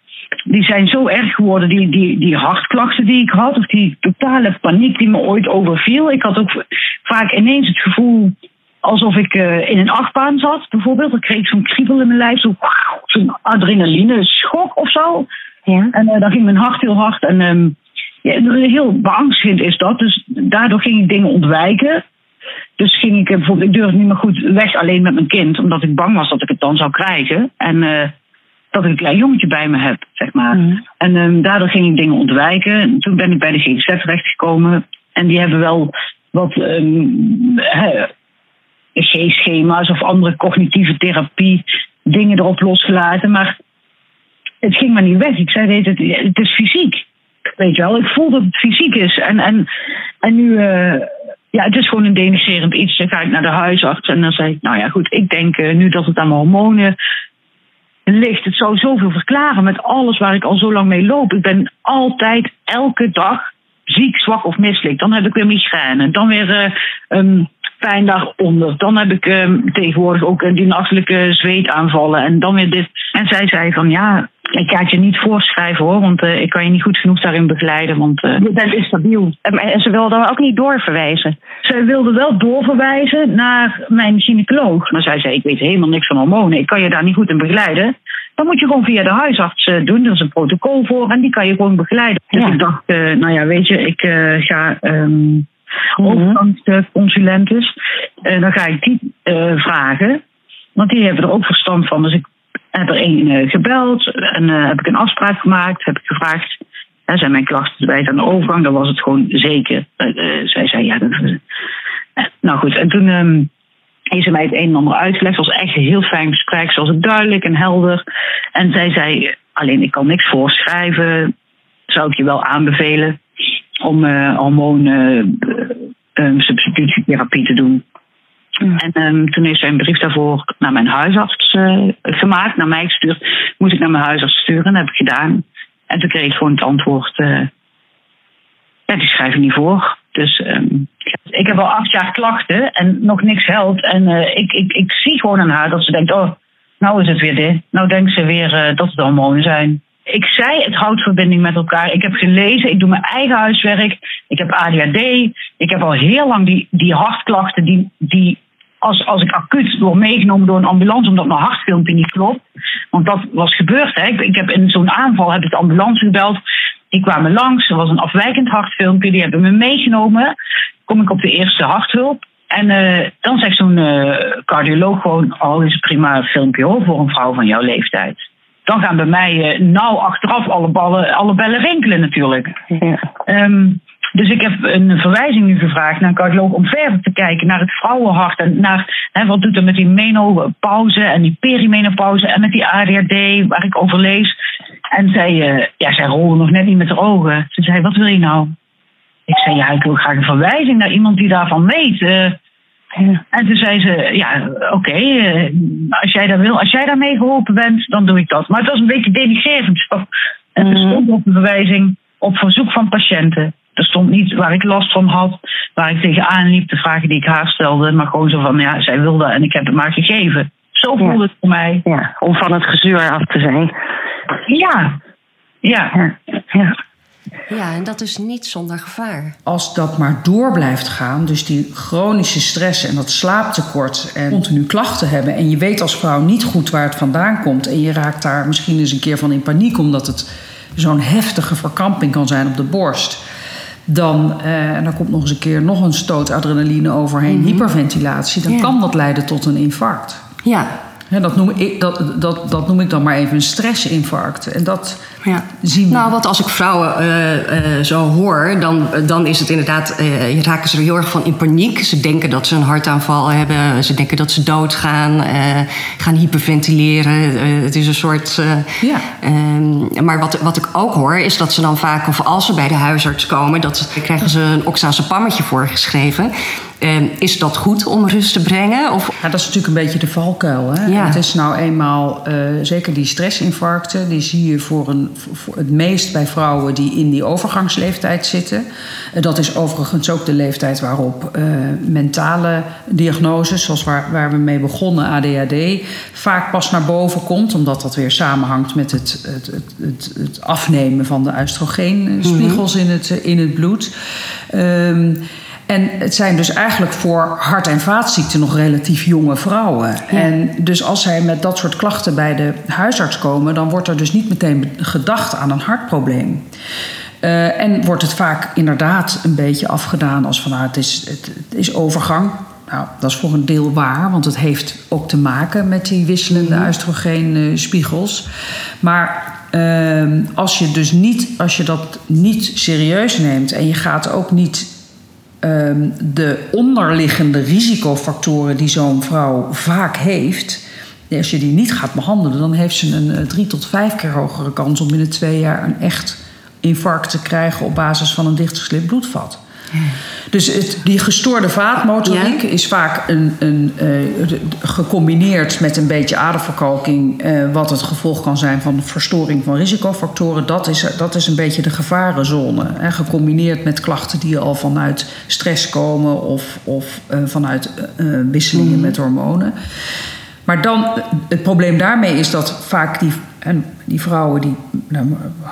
die zijn zo erg geworden, die, die, die hartklachten die ik had, of die totale paniek die me ooit overviel. Ik had ook vaak ineens het gevoel alsof ik uh, in een achtbaan zat, bijvoorbeeld. Dan kreeg ik zo'n kriebel in mijn lijf, zo'n zo adrenaline schok of zo. Ja. En uh, dan ging mijn hart heel hard. En um, ja, heel beangstigend is dat. Dus daardoor ging ik dingen ontwijken. Dus ging ik bijvoorbeeld, ik durfde niet meer goed weg alleen met mijn kind, omdat ik bang was dat ik het dan zou krijgen. En uh, dat ik een klein jongetje bij me heb, zeg maar. Mm. En um, daardoor ging ik dingen ontwijken. En toen ben ik bij de GGZ terechtgekomen. En die hebben wel wat um, G-schema's of andere cognitieve therapie dingen erop losgelaten. Maar het ging maar niet weg. Ik zei, het, het is fysiek. Weet je wel, ik voel dat het fysiek is. En, en, en nu, uh, ja, het is gewoon een denigrerend iets. Dan ga ik naar de huisarts en dan zeg ik, nou ja, goed, ik denk uh, nu dat het aan mijn hormonen ligt. Het zou zoveel verklaren met alles waar ik al zo lang mee loop. Ik ben altijd, elke dag ziek, zwak of misselijk. Dan heb ik weer migraine. Dan weer um, pijn daaronder. Dan heb ik um, tegenwoordig ook die nachtelijke zweetaanvallen. En dan weer dit. En zij zei van ja, ik ga het je niet voorschrijven hoor, want uh, ik kan je niet goed genoeg daarin begeleiden, want uh, je bent instabiel. En, ze wilde dan ook niet doorverwijzen? Zij wilde wel doorverwijzen naar mijn gynaecoloog. Maar zij zei, ik weet helemaal niks van hormonen, ik kan je daar niet goed in begeleiden. Dan moet je gewoon via de huisarts uh, doen, er is een protocol voor en die kan je gewoon begeleiden. Dus ik dacht, nou ja, weet je, ik ga... Um, overgangsconsulentes, dan ga ik die vragen. Want die hebben er ook verstand van. Dus ik heb er één uh, gebeld en uh, heb ik een afspraak gemaakt. Heb ik gevraagd, zijn mijn klachten bij aan de overgang? Dan was het gewoon zeker. Uh, zij zei ja. Nou goed, en toen heeft ze mij het een en ander uitgelegd. Het was echt een heel fijn gesprek, zoals het duidelijk en helder. En zij zei, alleen ik kan niks voorschrijven. Zou ik je wel aanbevelen om hormonen substitutietherapie te doen. En um, toen heeft zij een brief daarvoor naar mijn huisarts uh, gemaakt, naar mij gestuurd. Moest ik naar mijn huisarts sturen, dat heb ik gedaan. En toen kreeg ik gewoon het antwoord: uh, ja, die schrijf je niet voor. Dus um, ik heb al acht jaar klachten en nog niks helpt. En uh, ik, ik, ik zie gewoon aan haar dat ze denkt: oh, nou is het weer dit. Nou denkt ze weer dat het hormonen zijn. Ik zei, het houdt verbinding met elkaar. Ik heb gelezen, ik doe mijn eigen huiswerk. Ik heb ADHD. Ik heb al heel lang die, die hartklachten die, die als, als ik acuut word meegenomen door een ambulance omdat mijn hartfilmpje niet klopt. Want dat was gebeurd. Hè. Ik, ik heb in zo'n aanval heb ik de ambulance gebeld. Die kwamen langs. Er was een afwijkend hartfilmpje. Die hebben me meegenomen. Kom ik op de eerste harthulp. En uh, dan zegt zo'n uh, cardioloog gewoon: Oh, is prima filmpje hoor voor een vrouw van jouw leeftijd. Dan gaan bij mij uh, nou achteraf alle, ballen, alle bellen rinkelen natuurlijk. Ja. Um, dus ik heb een verwijzing nu gevraagd naar een cardioloog om verder te kijken naar het vrouwenhart en naar hè, wat doet er met die menopauze en die perimenopauze en met die ADHD waar ik over lees. En zij, uh, ja, zij rolde nog net niet met haar ogen. Ze zei, wat wil je nou? Ik zei, ja, ik wil graag een verwijzing naar iemand die daarvan weet. Uh, en toen zei ze, ja, oké, okay, uh, als jij dat wil, als jij daarmee geholpen bent, dan doe ik dat. Maar het was een beetje denigrerend. En er stond op de verwijzing op verzoek van patiënten. Er stond niet waar ik last van had, waar ik tegenaan liep, de vragen die ik haar stelde. Maar gewoon zo van, ja, zij wilde en ik heb het maar gegeven. Zo voelde het voor mij. Ja, om van het gezeur af te zijn. Ja. Ja. Ja. ja. Ja, en dat is niet zonder gevaar. Als dat maar door blijft gaan, dus die chronische stress en dat slaaptekort en continu klachten hebben. en je weet als vrouw niet goed waar het vandaan komt. en je raakt daar misschien eens een keer van in paniek omdat het zo'n heftige verkramping kan zijn op de borst. Dan, eh, en dan komt nog eens een keer nog een stoot adrenaline overheen, hyperventilatie. Dan Ja. kan dat leiden tot een infarct. Ja, Hè, dat, noem ik, dat, dat, dat noem ik dan maar even een stressinfarct. En dat Ja. zien we. Nou, wat als ik vrouwen eh, eh, zo hoor, dan, dan is het inderdaad, eh, raken ze er heel erg van in paniek. Ze denken dat ze een hartaanval hebben, ze denken dat ze doodgaan, gaan hyperventileren. Het is een soort. Ja. ehm, maar wat, wat ik ook hoor, is dat ze dan vaak, of als ze bij de huisarts komen, dat ze, krijgen ze een oxazepammetje voorgeschreven. Ehm, is dat goed om rust te brengen? Of, Ja, dat is natuurlijk een beetje de valkuil. Hè? Ja. Het is nou eenmaal, eh, zeker die stressinfarcten, die zie je voor, een, voor het meest bij vrouwen die in die overgangsleeftijd zitten. Eh, dat is overigens ook de leeftijd waarop eh, mentale diagnoses, zoals waar, waar we mee begonnen, ADHD, vaak pas naar boven komt, omdat dat weer samenhangt met het, het, het, het, afnemen van de oestrogeenspiegels in, het, in het bloed. Ehm, en het zijn dus eigenlijk voor hart- en vaatziekten nog relatief jonge vrouwen. En dus als zij met dat soort klachten bij de huisarts komen, dan wordt er dus niet meteen gedacht aan een hartprobleem. Eh, en wordt het vaak inderdaad een beetje afgedaan als van nou, het is, het, het is overgang. Nou, dat is voor een deel waar, want het heeft ook te maken met die wisselende oestrogeenspiegels. Maar ehm, als je dus niet, als je dat niet serieus neemt en je gaat ook niet ehm, de onderliggende risicofactoren die zo'n vrouw vaak heeft, als je die niet gaat behandelen, dan heeft ze een eh, drie tot vijf keer hogere kans om binnen twee jaar een echt infarct te krijgen op basis van een dichtgeslipt bloedvat. Dus het, die gestoorde vaatmotoriek is vaak een, een, eh, gecombineerd met een beetje aderverkalking, eh, wat het gevolg kan zijn van verstoring van risicofactoren. Dat is, dat is een beetje de gevarenzone. Hè, gecombineerd met klachten die al vanuit stress komen of, of eh, vanuit wisselingen met hormonen. Maar dan, het probleem daarmee is dat vaak die, en die vrouwen, die, nou,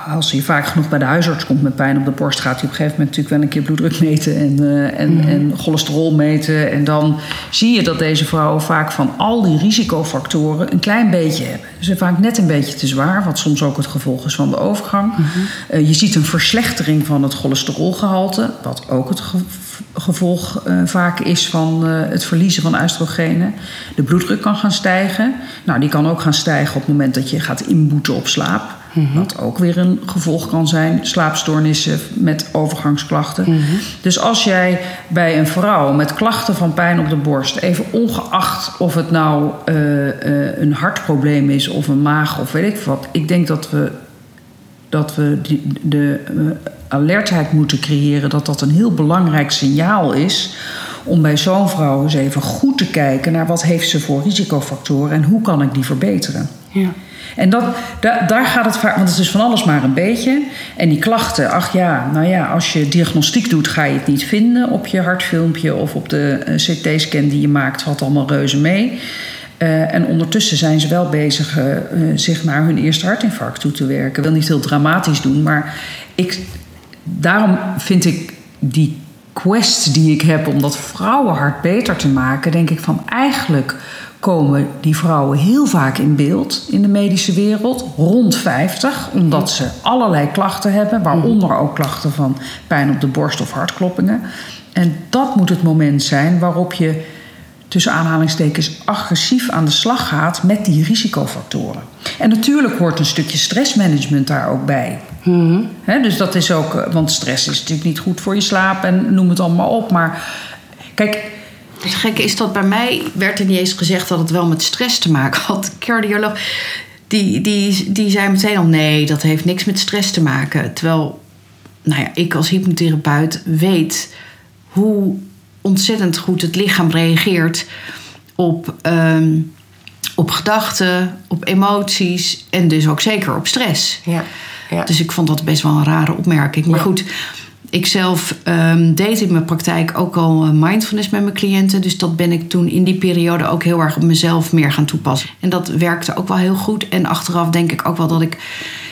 als je vaak genoeg bij de huisarts komt met pijn op de borst, gaat hij op een gegeven moment natuurlijk wel een keer bloeddruk meten en, eh, en, en cholesterol meten. En dan zie je dat deze vrouwen vaak van al die risicofactoren een klein beetje hebben. Ze zijn vaak net een beetje te zwaar, wat soms ook het gevolg is van de overgang. Eh, je ziet een verslechtering van het cholesterolgehalte, wat ook het ge- gevolg eh, vaak is van eh, het verliezen van oestrogenen. De bloeddruk kan gaan stijgen. Nou, die kan ook gaan stijgen op het moment dat je gaat inboeten op slaap. Wat ook weer een gevolg kan zijn. Slaapstoornissen met overgangsklachten. Dus als jij bij een vrouw met klachten van pijn op de borst... even ongeacht of het nou eh, een hartprobleem is of een maag of weet ik wat... ik denk dat we dat we die, de alertheid moeten creëren, dat dat een heel belangrijk signaal is om bij zo'n vrouw eens even goed te kijken naar wat heeft ze voor risicofactoren en hoe kan ik die verbeteren. ja. En dat, da- daar gaat het vaak, want het is van alles maar een beetje. En die klachten, ach ja, nou ja, als je diagnostiek doet, ga je het niet vinden op je hartfilmpje of op de eh, CT-scan die je maakt, valt allemaal reuze mee. Eh, en ondertussen zijn ze wel bezig eh, zich naar hun eerste hartinfarct toe te werken. Ik wil niet heel dramatisch doen, maar ik, daarom vind ik die quest die ik heb om dat vrouwenhart beter te maken, denk ik van eigenlijk komen die vrouwen heel vaak in beeld in de medische wereld, rond 50, omdat ze allerlei klachten hebben, waaronder ook klachten van pijn op de borst of hartkloppingen. En dat moet het moment zijn waarop je tussen aanhalingstekens agressief aan de slag gaat met die risicofactoren. En natuurlijk hoort een stukje stressmanagement daar ook bij. Hè, dus dat is ook, eh, want stress is natuurlijk niet goed voor je slaap en noem het allemaal op. Maar kijk, Het gekke is dat bij mij werd er niet eens gezegd dat het wel met stress te maken had. Cardioloog die, die, die zei meteen al nee, dat heeft niks met stress te maken. Terwijl, nou ja, ik als hypnotherapeut weet hoe ontzettend goed het lichaam reageert op, ehm, op gedachten, op emoties en dus ook zeker op stress. Ja. Ja. Dus ik vond dat best wel een rare opmerking. Maar Ja. goed, ik zelf ehm, deed in mijn praktijk ook al eh, mindfulness met mijn cliënten. Dus dat ben ik toen in die periode ook heel erg op mezelf meer gaan toepassen. En dat werkte ook wel heel goed. En achteraf denk ik ook wel dat ik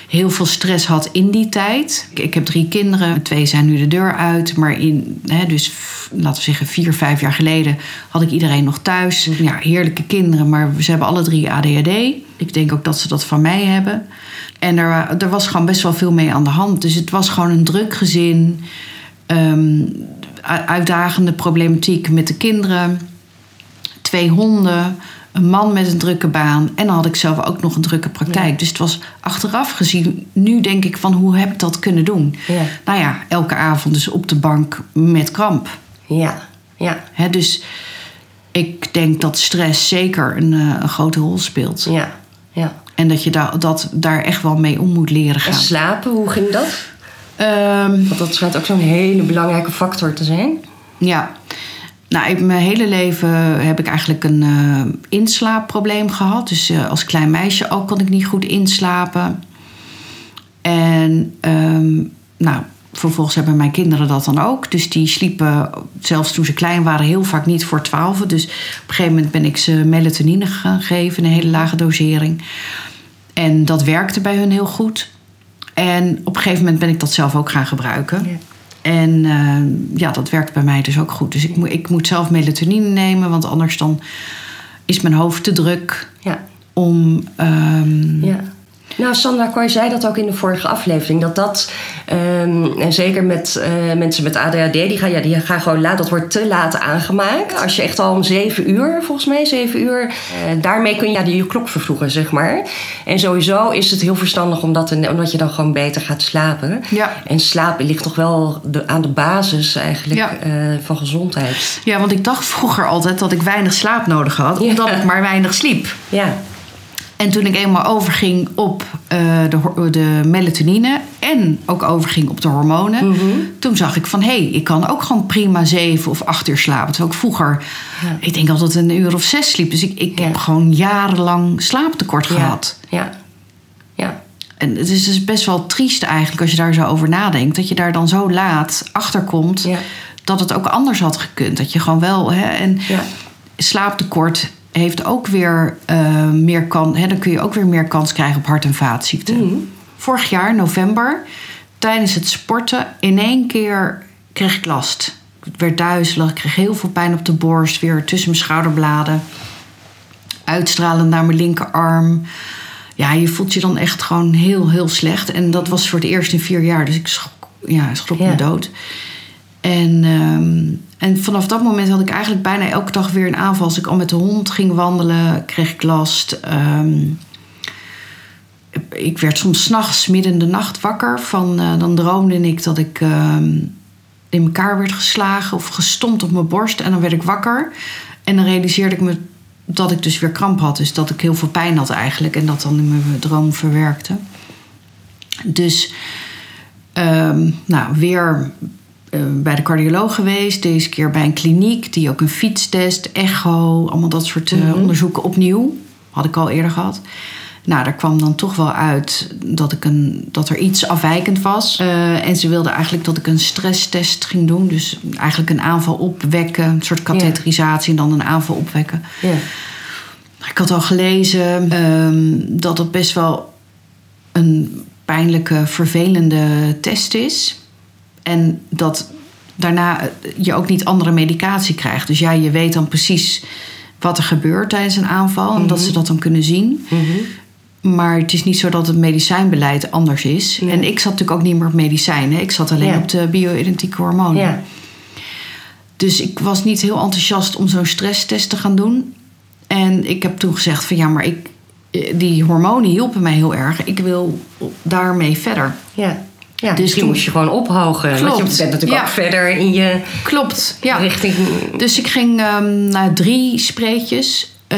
heel veel stress had in die tijd. Ik, ik heb drie kinderen, twee zijn nu de deur uit. Maar in, hè, dus laten we zeggen, vier, vijf jaar geleden had ik iedereen nog thuis. Ja, heerlijke kinderen, maar ze hebben alle drie ADHD. Ik denk ook dat ze dat van mij hebben. En er, er was gewoon best wel veel mee aan de hand. Dus het was gewoon een druk gezin. Ehm, uitdagende problematiek met de kinderen. Twee honden. Een man met een drukke baan. En dan had ik zelf ook nog een drukke praktijk. Dus het was achteraf gezien... Nu denk ik van hoe heb ik dat kunnen doen? Ja. Nou ja, elke avond dus op de bank met kramp. Ja, ja, dus ik denk dat stress zeker een, eh, een grote rol speelt. ja. ja. En dat je daar dat daar echt wel mee om moet leren En gaan. slapen, hoe ging dat? Ehm, Want dat schijnt ook zo'n hele belangrijke factor te zijn. Ja. Nou, ik, mijn hele leven heb ik eigenlijk een eh, inslaapprobleem gehad. Dus eh, als klein meisje ook kon ik niet goed inslapen. En ehm, nou, vervolgens hebben mijn kinderen dat dan ook. Dus die sliepen, zelfs toen ze klein waren, heel vaak niet voor twaalf. Dus op een gegeven moment ben ik ze melatonine gaan geven, een hele lage dosering. En dat werkte bij hun heel goed. En op een gegeven moment ben ik dat zelf ook gaan gebruiken. En eh, ja, dat werkt bij mij dus ook goed. Dus ik, moet ik moet zelf melatonine nemen, want anders dan is mijn hoofd te druk Ja, om. ehm, ja. Nou, Sandra Kooi zei dat ook in de vorige aflevering. Dat dat, ehm, en zeker met eh, mensen met ADHD, die gaan, ja, die gaan gewoon laat. Dat wordt te laat aangemaakt. Als je echt al om zeven uur, volgens mij zeven uur, eh, daarmee kun je ja, die je klok vervroegen, zeg maar. En sowieso is het heel verstandig omdat, omdat je dan gewoon beter gaat slapen. Ja. En slapen ligt toch wel de, aan de basis eigenlijk Ja. eh, van gezondheid. ja, want ik dacht vroeger altijd dat ik weinig slaap nodig had, omdat ik maar weinig sliep. Ja, En toen ik eenmaal overging op eh, de, de melatonine en ook overging op de hormonen, toen zag ik van hé, hey, ik kan ook gewoon prima zeven of acht uur slapen. Terwijl ik vroeger, Ja. ik denk altijd een uur of zes sliep. Dus ik, ik Ja. heb gewoon jarenlang slaaptekort gehad. ja, ja. En het is dus best wel triest eigenlijk als je daar zo over nadenkt. Dat je daar dan zo laat achter komt dat het ook anders had gekund. Dat je gewoon wel. Hè, en Ja. slaaptekort heeft ook weer eh, meer kans. Hè, dan kun je ook weer meer kans krijgen op hart- en vaatziekten. Vorig jaar, november, tijdens het sporten, in één keer kreeg ik last. Ik werd duizelig, ik kreeg heel veel pijn op de borst, weer tussen mijn schouderbladen. Uitstralend naar mijn linkerarm. Ja, je voelt je dan echt gewoon heel, heel slecht. En dat was voor het eerst in vier jaar. Dus ik schrok, ja, schrok me dood. En, ehm, en vanaf dat moment had ik eigenlijk bijna elke dag weer een aanval. Als ik al met de hond ging wandelen, kreeg ik last. Ehm, ik werd soms s'nachts midden in de nacht wakker. Van, eh, dan droomde ik dat ik ehm, in elkaar werd geslagen of gestompt op mijn borst. En dan werd ik wakker. En dan realiseerde ik me dat ik dus weer kramp had. Dus dat ik heel veel pijn had eigenlijk. En dat dan in mijn droom verwerkte. Dus nou, weer bij de cardioloog geweest. Deze keer bij een kliniek. Die ook een fietstest, echo, allemaal dat soort eh, onderzoeken opnieuw. Had ik al eerder gehad. Nou, daar kwam dan toch wel uit dat, ik een, dat er iets afwijkend was. Eh, en ze wilden eigenlijk dat ik een stresstest ging doen. Dus eigenlijk een aanval opwekken. Een soort katheterisatie en dan een aanval opwekken. Ik had al gelezen ehm, dat het best wel een pijnlijke, vervelende test is. En dat daarna eh, je ook niet andere medicatie krijgt. Dus ja, je weet dan precies wat er gebeurt tijdens een aanval. En dat ze dat dan kunnen zien. Maar het is niet zo dat het medicijnbeleid anders is. En ik zat natuurlijk ook niet meer op medicijnen. Ik zat alleen Ja. op de bio-identieke hormonen. ja. Dus ik was niet heel enthousiast om zo'n stresstest te gaan doen. En ik heb toen gezegd van ja, maar ik, die hormonen hielpen mij heel erg. Ik wil daarmee verder. Ja. Ja, Dus toen- moest je gewoon ophogen. Want Klopt, je bent natuurlijk ja. ook verder in je Klopt, ja. richting... Dus ik ging ehm, naar drie spreetjes, eh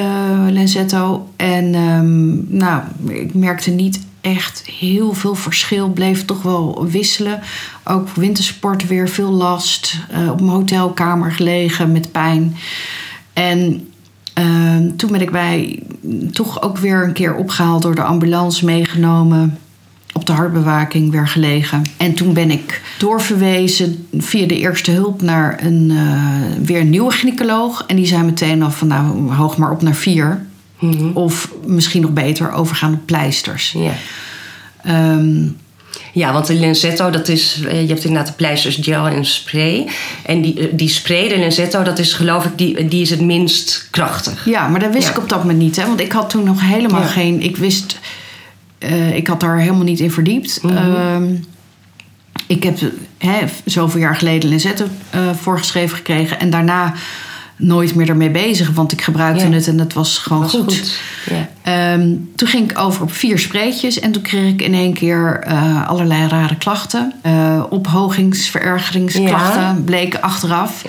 Lenzetto. En ehm, nou, ik merkte niet echt heel veel verschil. Bleef toch wel wisselen. Ook wintersport weer veel last. Eh, op mijn hotelkamer gelegen met pijn. En ehm, toen ben ik bij toch ook weer een keer opgehaald door de ambulance meegenomen. Op de hartbewaking weer gelegen. En toen ben ik doorverwezen via de eerste hulp naar een, eh, weer een nieuwe gynaecoloog. En die zei meteen al van nou, hoog maar op naar vier. Of misschien nog beter, overgaan op pleisters. Ja. Ehm, Ja, want de Lenzetto, dat is, eh, je hebt inderdaad de pleisters, gel en spray. En die, eh, die spray, de Lenzetto, dat is geloof ik, die, die is het minst krachtig. Ja, maar dat wist Ja. ik op dat moment niet. Hè? Want ik had toen nog helemaal Ja. geen... Ik wist... eh, ik had daar helemaal niet in verdiept. Mhm. Ehm, ik heb hè, zoveel jaar geleden Lenzetto eh voorgeschreven gekregen. En daarna nooit meer ermee bezig. Want ik gebruikte het en het was gewoon Was goed. Ehm, toen ging ik over op vier spreetjes. En toen kreeg ik in één keer eh, allerlei rare klachten. Uh, ophogingsverergeringsklachten Ja. bleken achteraf.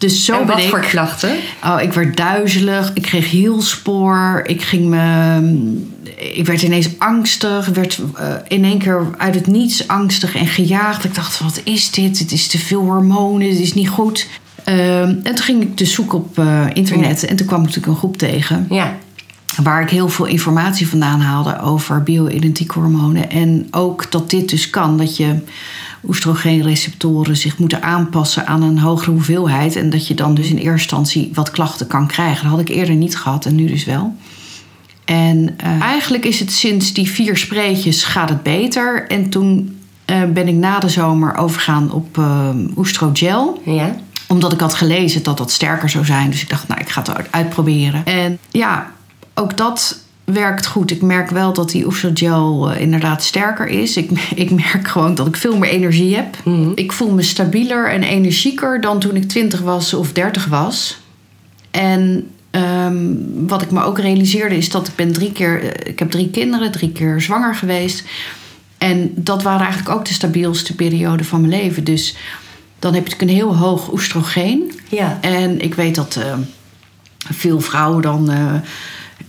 Dus zo en ben wat ik... voor klachten? Oh, ik werd duizelig. Ik kreeg hielspoor. Ik ging me... Ik werd ineens angstig. Ik werd eh, in één keer uit het niets angstig en gejaagd. Ik dacht, wat is dit? Het is te veel hormonen. Het is niet goed. Ehm, en toen ging ik dus zoeken op eh, internet. En toen kwam ik natuurlijk een groep tegen. Ja. Waar ik heel veel informatie vandaan haalde over bio-identieke hormonen. En ook dat dit dus kan. Dat je oestrogeenreceptoren zich moeten aanpassen aan een hogere hoeveelheid. En dat je dan dus in eerste instantie wat klachten kan krijgen. Dat had ik eerder niet gehad en nu dus wel. En eh, eigenlijk is het sinds die vier spreetjes gaat het beter. En toen eh, ben ik na de zomer overgegaan op uh, oestrogel. Ja. Omdat ik had gelezen dat dat sterker zou zijn. Dus ik dacht, nou, ik ga het uitproberen. En ja, ook dat werkt goed. Ik merk wel dat die oestrogel uh, inderdaad sterker is. Ik, ik merk gewoon dat ik veel meer energie heb. Mhm. Ik voel me stabieler en energieker dan toen ik 20 was of 30 was. En um, wat ik me ook realiseerde is dat ik ben drie keer... Uh, ik heb drie kinderen, drie keer zwanger geweest. En dat waren eigenlijk ook de stabielste perioden van mijn leven. Dus dan heb natuurlijk een heel hoog oestrogeen. Ja. En ik weet dat uh, veel vrouwen dan uh,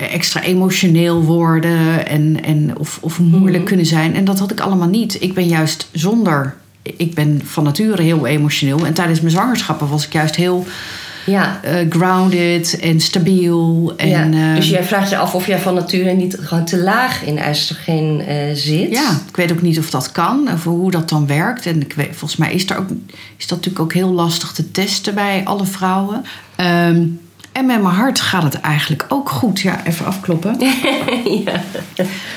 extra emotioneel worden en, en of, of moeilijk mm. kunnen zijn. En dat had ik allemaal niet. Ik ben juist zonder. Ik ben van nature heel emotioneel. En tijdens mijn zwangerschappen was ik juist heel. Ja. Uh, grounded en stabiel. En, ja. Dus jij vraagt je af of jij van nature niet gewoon te laag in oestrogeen uh, zit. Ja, ik weet ook niet of dat kan, of hoe dat dan werkt. En ik weet, volgens mij is, er ook, is dat natuurlijk ook heel lastig te testen bij alle vrouwen. Um, en met mijn hart gaat het eigenlijk ook goed. Ja, even afkloppen. ja.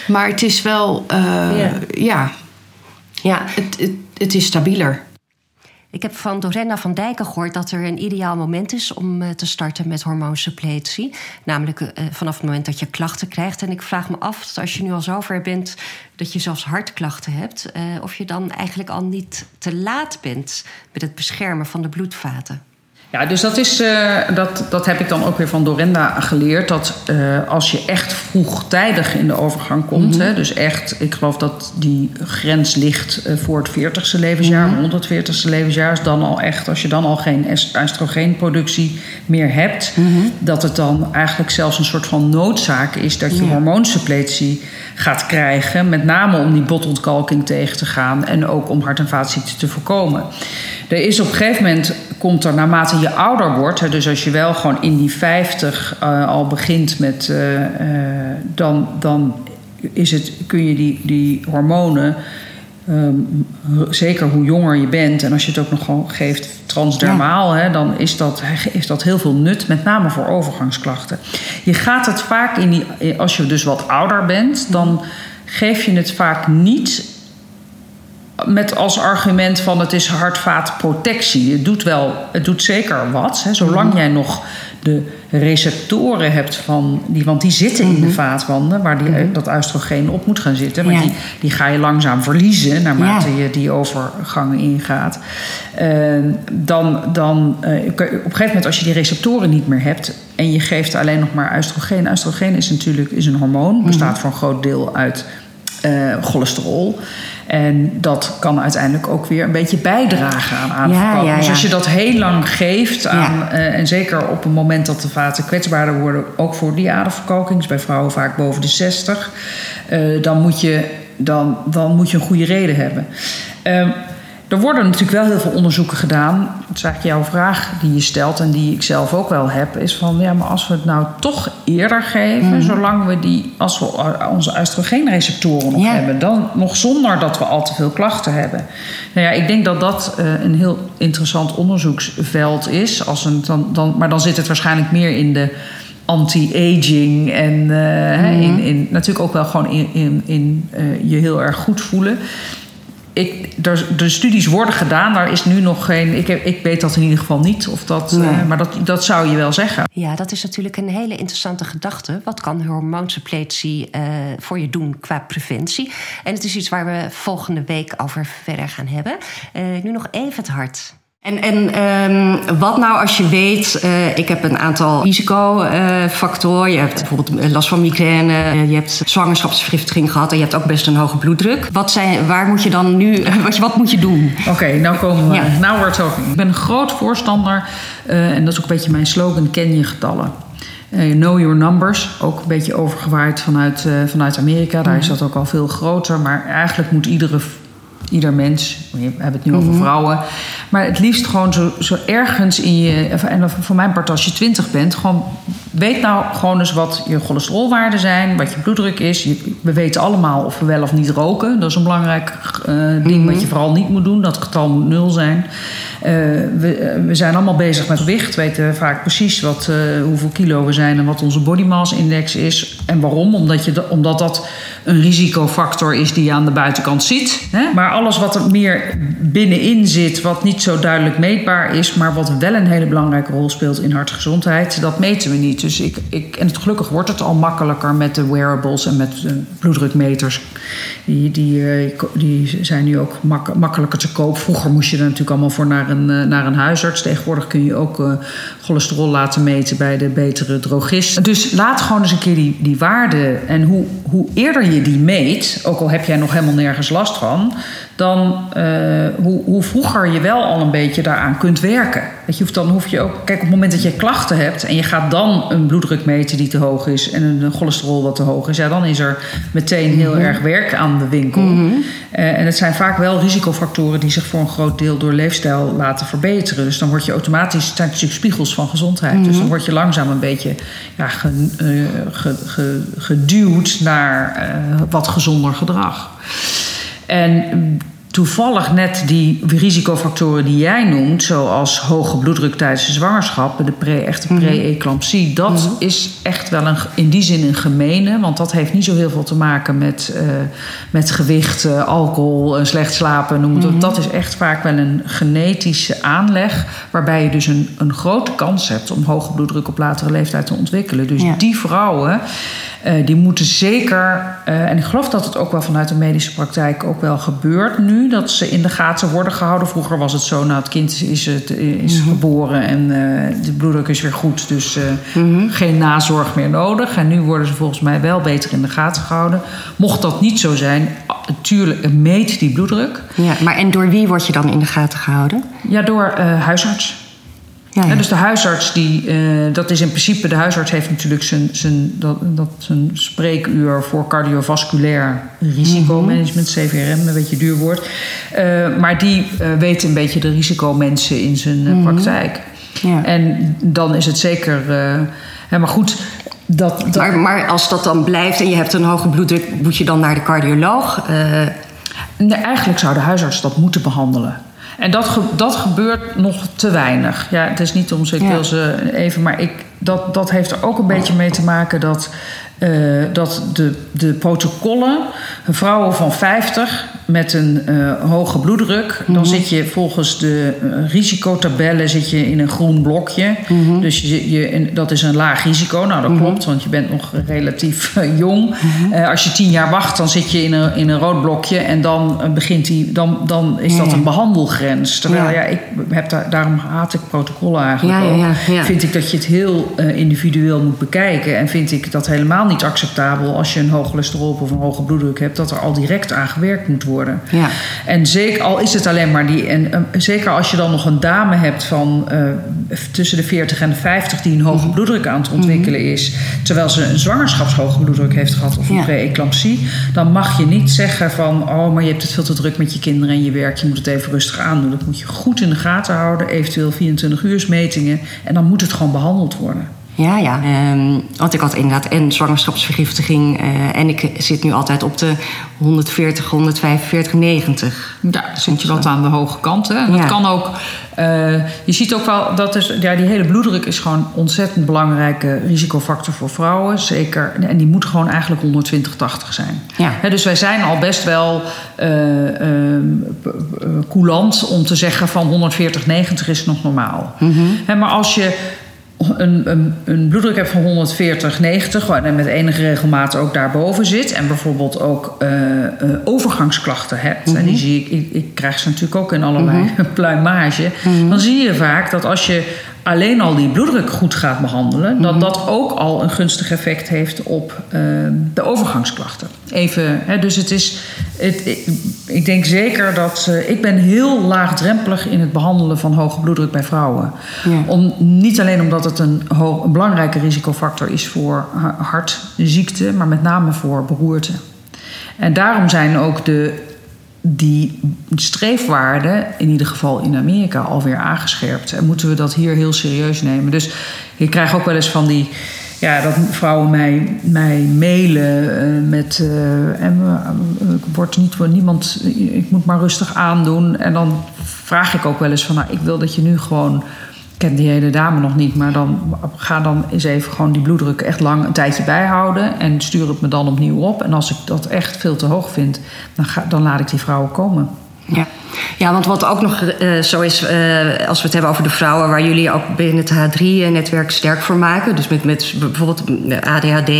Maar het is wel, uh, ja. ja. ja. Het, het, het is stabieler. Ik heb van Dorenda van Dijken gehoord dat er een ideaal moment is om uh, te starten met hormoonsuppletie. Namelijk uh, vanaf het moment dat je klachten krijgt. En ik vraag me af, dat als je nu al zover bent dat je zelfs hartklachten hebt, uh, of je dan eigenlijk al niet te laat bent met het beschermen van de bloedvaten. Ja, dus dat, is, uh, dat, dat heb ik dan ook weer van Dorenda geleerd. Dat uh, als je echt vroegtijdig in de overgang komt... Mm -hmm. hè, dus echt, ik geloof dat die grens ligt uh, voor het 40ste levensjaar... Mm -hmm. 140ste levensjaar is dan al echt... als je dan al geen oestrogeenproductie meer hebt... Mm -hmm. dat het dan eigenlijk zelfs een soort van noodzaak is... dat je ja. hormoonsuppletie gaat krijgen... met name om die botontkalking tegen te gaan... en ook om hart- en vaatziekten te voorkomen. Er is op een gegeven moment, komt er naarmate je ouder wordt, hè, dus als je wel gewoon in die 50 uh, al begint met, uh, uh, dan, dan is het, kun je die, die hormonen, um, zeker hoe jonger je bent, en als je het ook nog gewoon geeft transdermaal, ja. hè, dan is dat, is dat heel veel nut, met name voor overgangsklachten. Je gaat het vaak in die, als je dus wat ouder bent, dan geef je het vaak niet met als argument van het is hartvaatprotectie. Het doet wel, het doet zeker wat. Hè, zolang mm. jij nog de receptoren hebt van die, want die zitten in de vaatwanden waar die, mm-hmm. dat oestrogeen op moet gaan zitten. Maar ja. die, die ga je langzaam verliezen naarmate ja. je die overgangen ingaat. Uh, dan, dan uh, op een gegeven moment, als je die receptoren niet meer hebt en je geeft alleen nog maar oestrogeen. Oestrogeen is natuurlijk is een hormoon, bestaat voor een groot deel uit uh, cholesterol. En dat kan uiteindelijk ook weer een beetje bijdragen aan aderverkalking. Ja, ja, ja. Dus als je dat heel lang geeft, aan, uh, en zeker op het moment dat de vaten kwetsbaarder worden, ook voor die aderverkalking, bij vrouwen vaak boven de 60, uh, dan, moet je, dan, dan moet je een goede reden hebben. Uh, er worden natuurlijk wel heel veel onderzoeken gedaan. Dat is eigenlijk jouw vraag die je stelt en die ik zelf ook wel heb. Is van, ja, maar als we het nou toch eerder geven... Mhm. zolang we die, als we onze oestrogeenreceptoren nog Ja. hebben... dan nog zonder dat we al te veel klachten hebben. Nou ja, ik denk dat dat eh, een heel interessant onderzoeksveld is. Als een, dan, dan, maar dan zit het waarschijnlijk meer in de anti-aging en eh, in, in, natuurlijk ook wel gewoon in, in, in eh, je heel erg goed voelen. Ik, er, de studies worden gedaan, daar is nu nog geen. Ik, heb, ik weet dat in ieder geval niet, of dat, eh, maar dat, dat zou je wel zeggen. Ja, dat is natuurlijk een hele interessante gedachte. Wat kan hormoonsuppletie eh voor je doen qua preventie? En het is iets waar we volgende week over verder gaan hebben. Eh, nu nog even het hart. En, en ehm, wat nou als je weet, eh, ik heb een aantal risicofactoren. je hebt bijvoorbeeld eh, last van migraine, eh, je hebt zwangerschapsvergiftiging gehad en je hebt ook best een hoge bloeddruk. Wat, zijn, waar moet je dan nu, wat, wat moet je doen? Oké, nou komen we. Ja. Nou wordt het talking. Ik ben een groot voorstander, en dat is ook een beetje mijn slogan: ken je getallen. Know your numbers, ook een beetje overgewaaid vanuit, vanuit Amerika. Daar is dat ook al veel groter. Maar eigenlijk moet iedere, ieder mens, we hebben het nu over vrouwen, maar het liefst gewoon zo, zo ergens in je. En voor mijn part, als je 20 bent, gewoon weet nou gewoon eens wat je cholesterolwaarden zijn, wat je bloeddruk is. Je- we weten allemaal of we wel of niet roken. Dat is een belangrijk eh, ding wat je vooral niet moet doen. Dat getal moet nul zijn. Eh, we, eh, we zijn allemaal bezig met gewicht. weten vaak precies wat, hoeveel kilo we zijn en wat onze body mass index is. En waarom? Omdat, je, da- omdat dat een risicofactor is die je aan de buitenkant ziet. Hè? Maar alles wat er meer binnenin zit, wat niet zo duidelijk meetbaar is, maar wat wel een hele belangrijke rol speelt in hartgezondheid, dat meten we niet. Dus ik, ik, en gelukkig wordt het al makkelijker met de wearables en met eh, bloeddrukmeters. Die, die, eh, die zijn nu ook mak- makkelijker te koop. Vroeger moest je er natuurlijk allemaal voor naar een, eh, naar een huisarts. Tegenwoordig kun je ook eh, cholesterol laten meten bij de betere drogist. Dus laat gewoon eens een keer die, die waarde. En hoe, hoe eerder je die meet, ook al heb jij nog helemaal nergens last van, dan eh, hoe, hoe vroeger je wel al een beetje daaraan kunt werken. Dat je hoeft, dan hoef je ook. Kijk, op het moment dat je klachten hebt en je gaat dan een bloeddruk meten die te hoog is en een cholesterol wat te hoog is, ja, dan is er meteen heel erg werk aan de winkel. Eh, en het zijn vaak wel risicofactoren die zich voor een groot deel door leefstijl laten verbeteren. Dus dan word je automatisch, het zijn natuurlijk spiegels van gezondheid. Dus dan word je langzaam een beetje ja, ge- eh, ge- ge- geduwd naar wat gezonder gedrag. En toevallig net die risicofactoren die jij noemt, zoals hoge bloeddruk tijdens de zwangerschap, de pre, echte pre-eclampsie, dat is echt wel een, in die zin een gemene, want dat heeft niet zo heel veel te maken met, eh, met gewicht, eh, alcohol, eh, slecht slapen, noem het op. Dat is echt vaak wel een genetische aanleg, waarbij je dus een, een grote kans hebt om hoge bloeddruk op latere leeftijd te ontwikkelen. Dus Ja. die vrouwen. Die moeten zeker, en ik geloof dat het ook wel vanuit de medische praktijk ook wel gebeurt nu, dat ze in de gaten worden gehouden. Vroeger was het zo, nou het kind is, is, het, is geboren en eh, de bloeddruk is weer goed, dus eh, geen nazorg meer nodig. En nu worden ze volgens mij wel beter in de gaten gehouden. Mocht dat niet zo zijn, natuurlijk meet die bloeddruk. Ja, maar en door wie word je dan in de gaten gehouden? Ja, door eh, huisarts. Ja, dus de huisarts, die, eh, dat is in principe, de huisarts heeft natuurlijk zijn, zijn, dat, dat, zijn spreekuur voor cardiovasculair risicomanagement, CVRM, een beetje duur woord. Eh, maar die eh, weet een beetje de risicomensen in zijn eh, praktijk. Ja. En dan is het zeker, hè, maar goed, dat, dat, Maar, maar als dat dan blijft en je hebt een hoge bloeddruk, moet je dan naar de cardioloog? Nee, eigenlijk zou de huisarts dat moeten behandelen. En dat, ge- dat gebeurt nog te weinig. Ja, het is niet om ze, ik wil ze even, maar ik, dat, dat heeft er ook een beetje mee te maken dat, eh, dat de, de protocollen, vrouwen van 50 met een eh, hoge bloeddruk, dan zit je volgens de eh, risicotabellen zit je in een groen blokje. Dus je, je, en dat is een laag risico. Nou, dat klopt, want je bent nog relatief jong. Als je tien jaar wacht, dan zit je in een, in een rood blokje en dan begint die, dan, dan is dat een behandelgrens. Terwijl Ja. ja, ik heb daar, daarom haat ik protocollen eigenlijk Ja, ook. ja. Vind ik dat je het heel individueel moet bekijken. En vind ik dat helemaal niet acceptabel als je een hoog cholesterol of een hoge bloeddruk hebt, dat er al direct aan gewerkt moet worden. Ja. En zeker al is het alleen maar die. En zeker als je dan nog een dame hebt van eh, tussen de 40 en de 50 die een hoge Mhm. bloeddruk aan het ontwikkelen is. Terwijl ze een zwangerschapshoge bloeddruk heeft gehad of een Ja. pre-eclampsie. Dan mag je niet zeggen van oh, maar je hebt het veel te druk met je kinderen en je werk. Je moet het even rustig aandoen. Dat moet je goed in de gaten houden. Eventueel 24 uur metingen. En dan moet het gewoon behandeld worden. Ja, ja. Ehm, want ik had inderdaad en zwangerschapsvergiftiging. eh, en ik zit nu altijd op de 140, 145, 90. Ja, zit je wat aan de hoge kant. Hè? Ja. Dat kan ook. eh, je ziet ook wel dat is, ja, die hele bloeddruk is gewoon een ontzettend belangrijke risicofactor voor vrouwen. Zeker. En die moet gewoon eigenlijk 120-80 zijn. Ja. Dus wij zijn al best wel eh, coulant om te zeggen van 140-90 is nog normaal. Hè, maar als je een, een, een bloeddruk hebt van 140, 90, en met enige regelmaat ook daarboven zit, en bijvoorbeeld ook eh, eh, overgangsklachten hebt, en die zie ik, ik, ik krijg ze natuurlijk ook in allerlei pluimage, dan zie je vaak dat als je alleen al die bloeddruk goed gaat behandelen, dat dat ook al een gunstig effect heeft op eh, de overgangsklachten. Even, hè, dus het is, het, ik, ik denk zeker dat, eh, ik ben heel laagdrempelig in het behandelen van hoge bloeddruk bij vrouwen. Ja. Om, niet alleen omdat het een, een belangrijke risicofactor is voor ha- hartziekte, maar met name voor beroerte. En daarom zijn ook de, die streefwaarden, in ieder geval in Amerika, alweer aangescherpt. En moeten we dat hier heel serieus nemen. Dus ik krijg ook wel eens van die. Ja, dat vrouwen mij, mij mailen eh, met. eh, en, eh, ik word niet voor niemand. Ik moet maar rustig aandoen. En dan vraag ik ook wel eens van. Nou, ik wil dat je nu gewoon. Ken die hele dame nog niet, maar dan ga dan eens even gewoon die bloeddruk echt lang een tijdje bijhouden. En stuur het me dan opnieuw op. En als ik dat echt veel te hoog vind, dan, ga, dan laat ik die vrouwen komen. Ja. ja, want wat ook nog eh, zo is, eh, als we het hebben over de vrouwen waar jullie ook binnen het H3-netwerk sterk voor maken, dus met, met bijvoorbeeld ADHD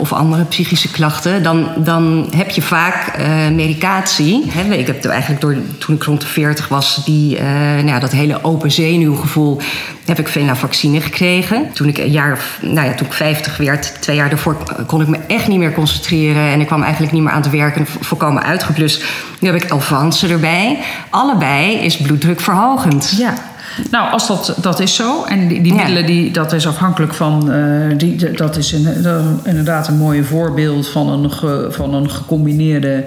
of andere psychische klachten, dan, dan heb je vaak eh, medicatie. Ik heb eigenlijk toen ik rond de 40 was, die, eh, nou dat hele open zenuwgevoel, heb ik venlafaxine gekregen. Toen ik een jaar, nou ja, toen ik 50 werd, twee jaar daarvoor, kon ik me echt niet meer concentreren en ik kwam eigenlijk niet meer aan te werken, vo- volkomen uitgeblust. Nu heb ik Elvanse erbij. Allebei is bloeddrukverhogend. Ja. Nou, als dat, dat is zo. En die, die middelen, die, dat is afhankelijk van... eh, die, dat is een, is inderdaad een mooi voorbeeld van een, ge- van een gecombineerde,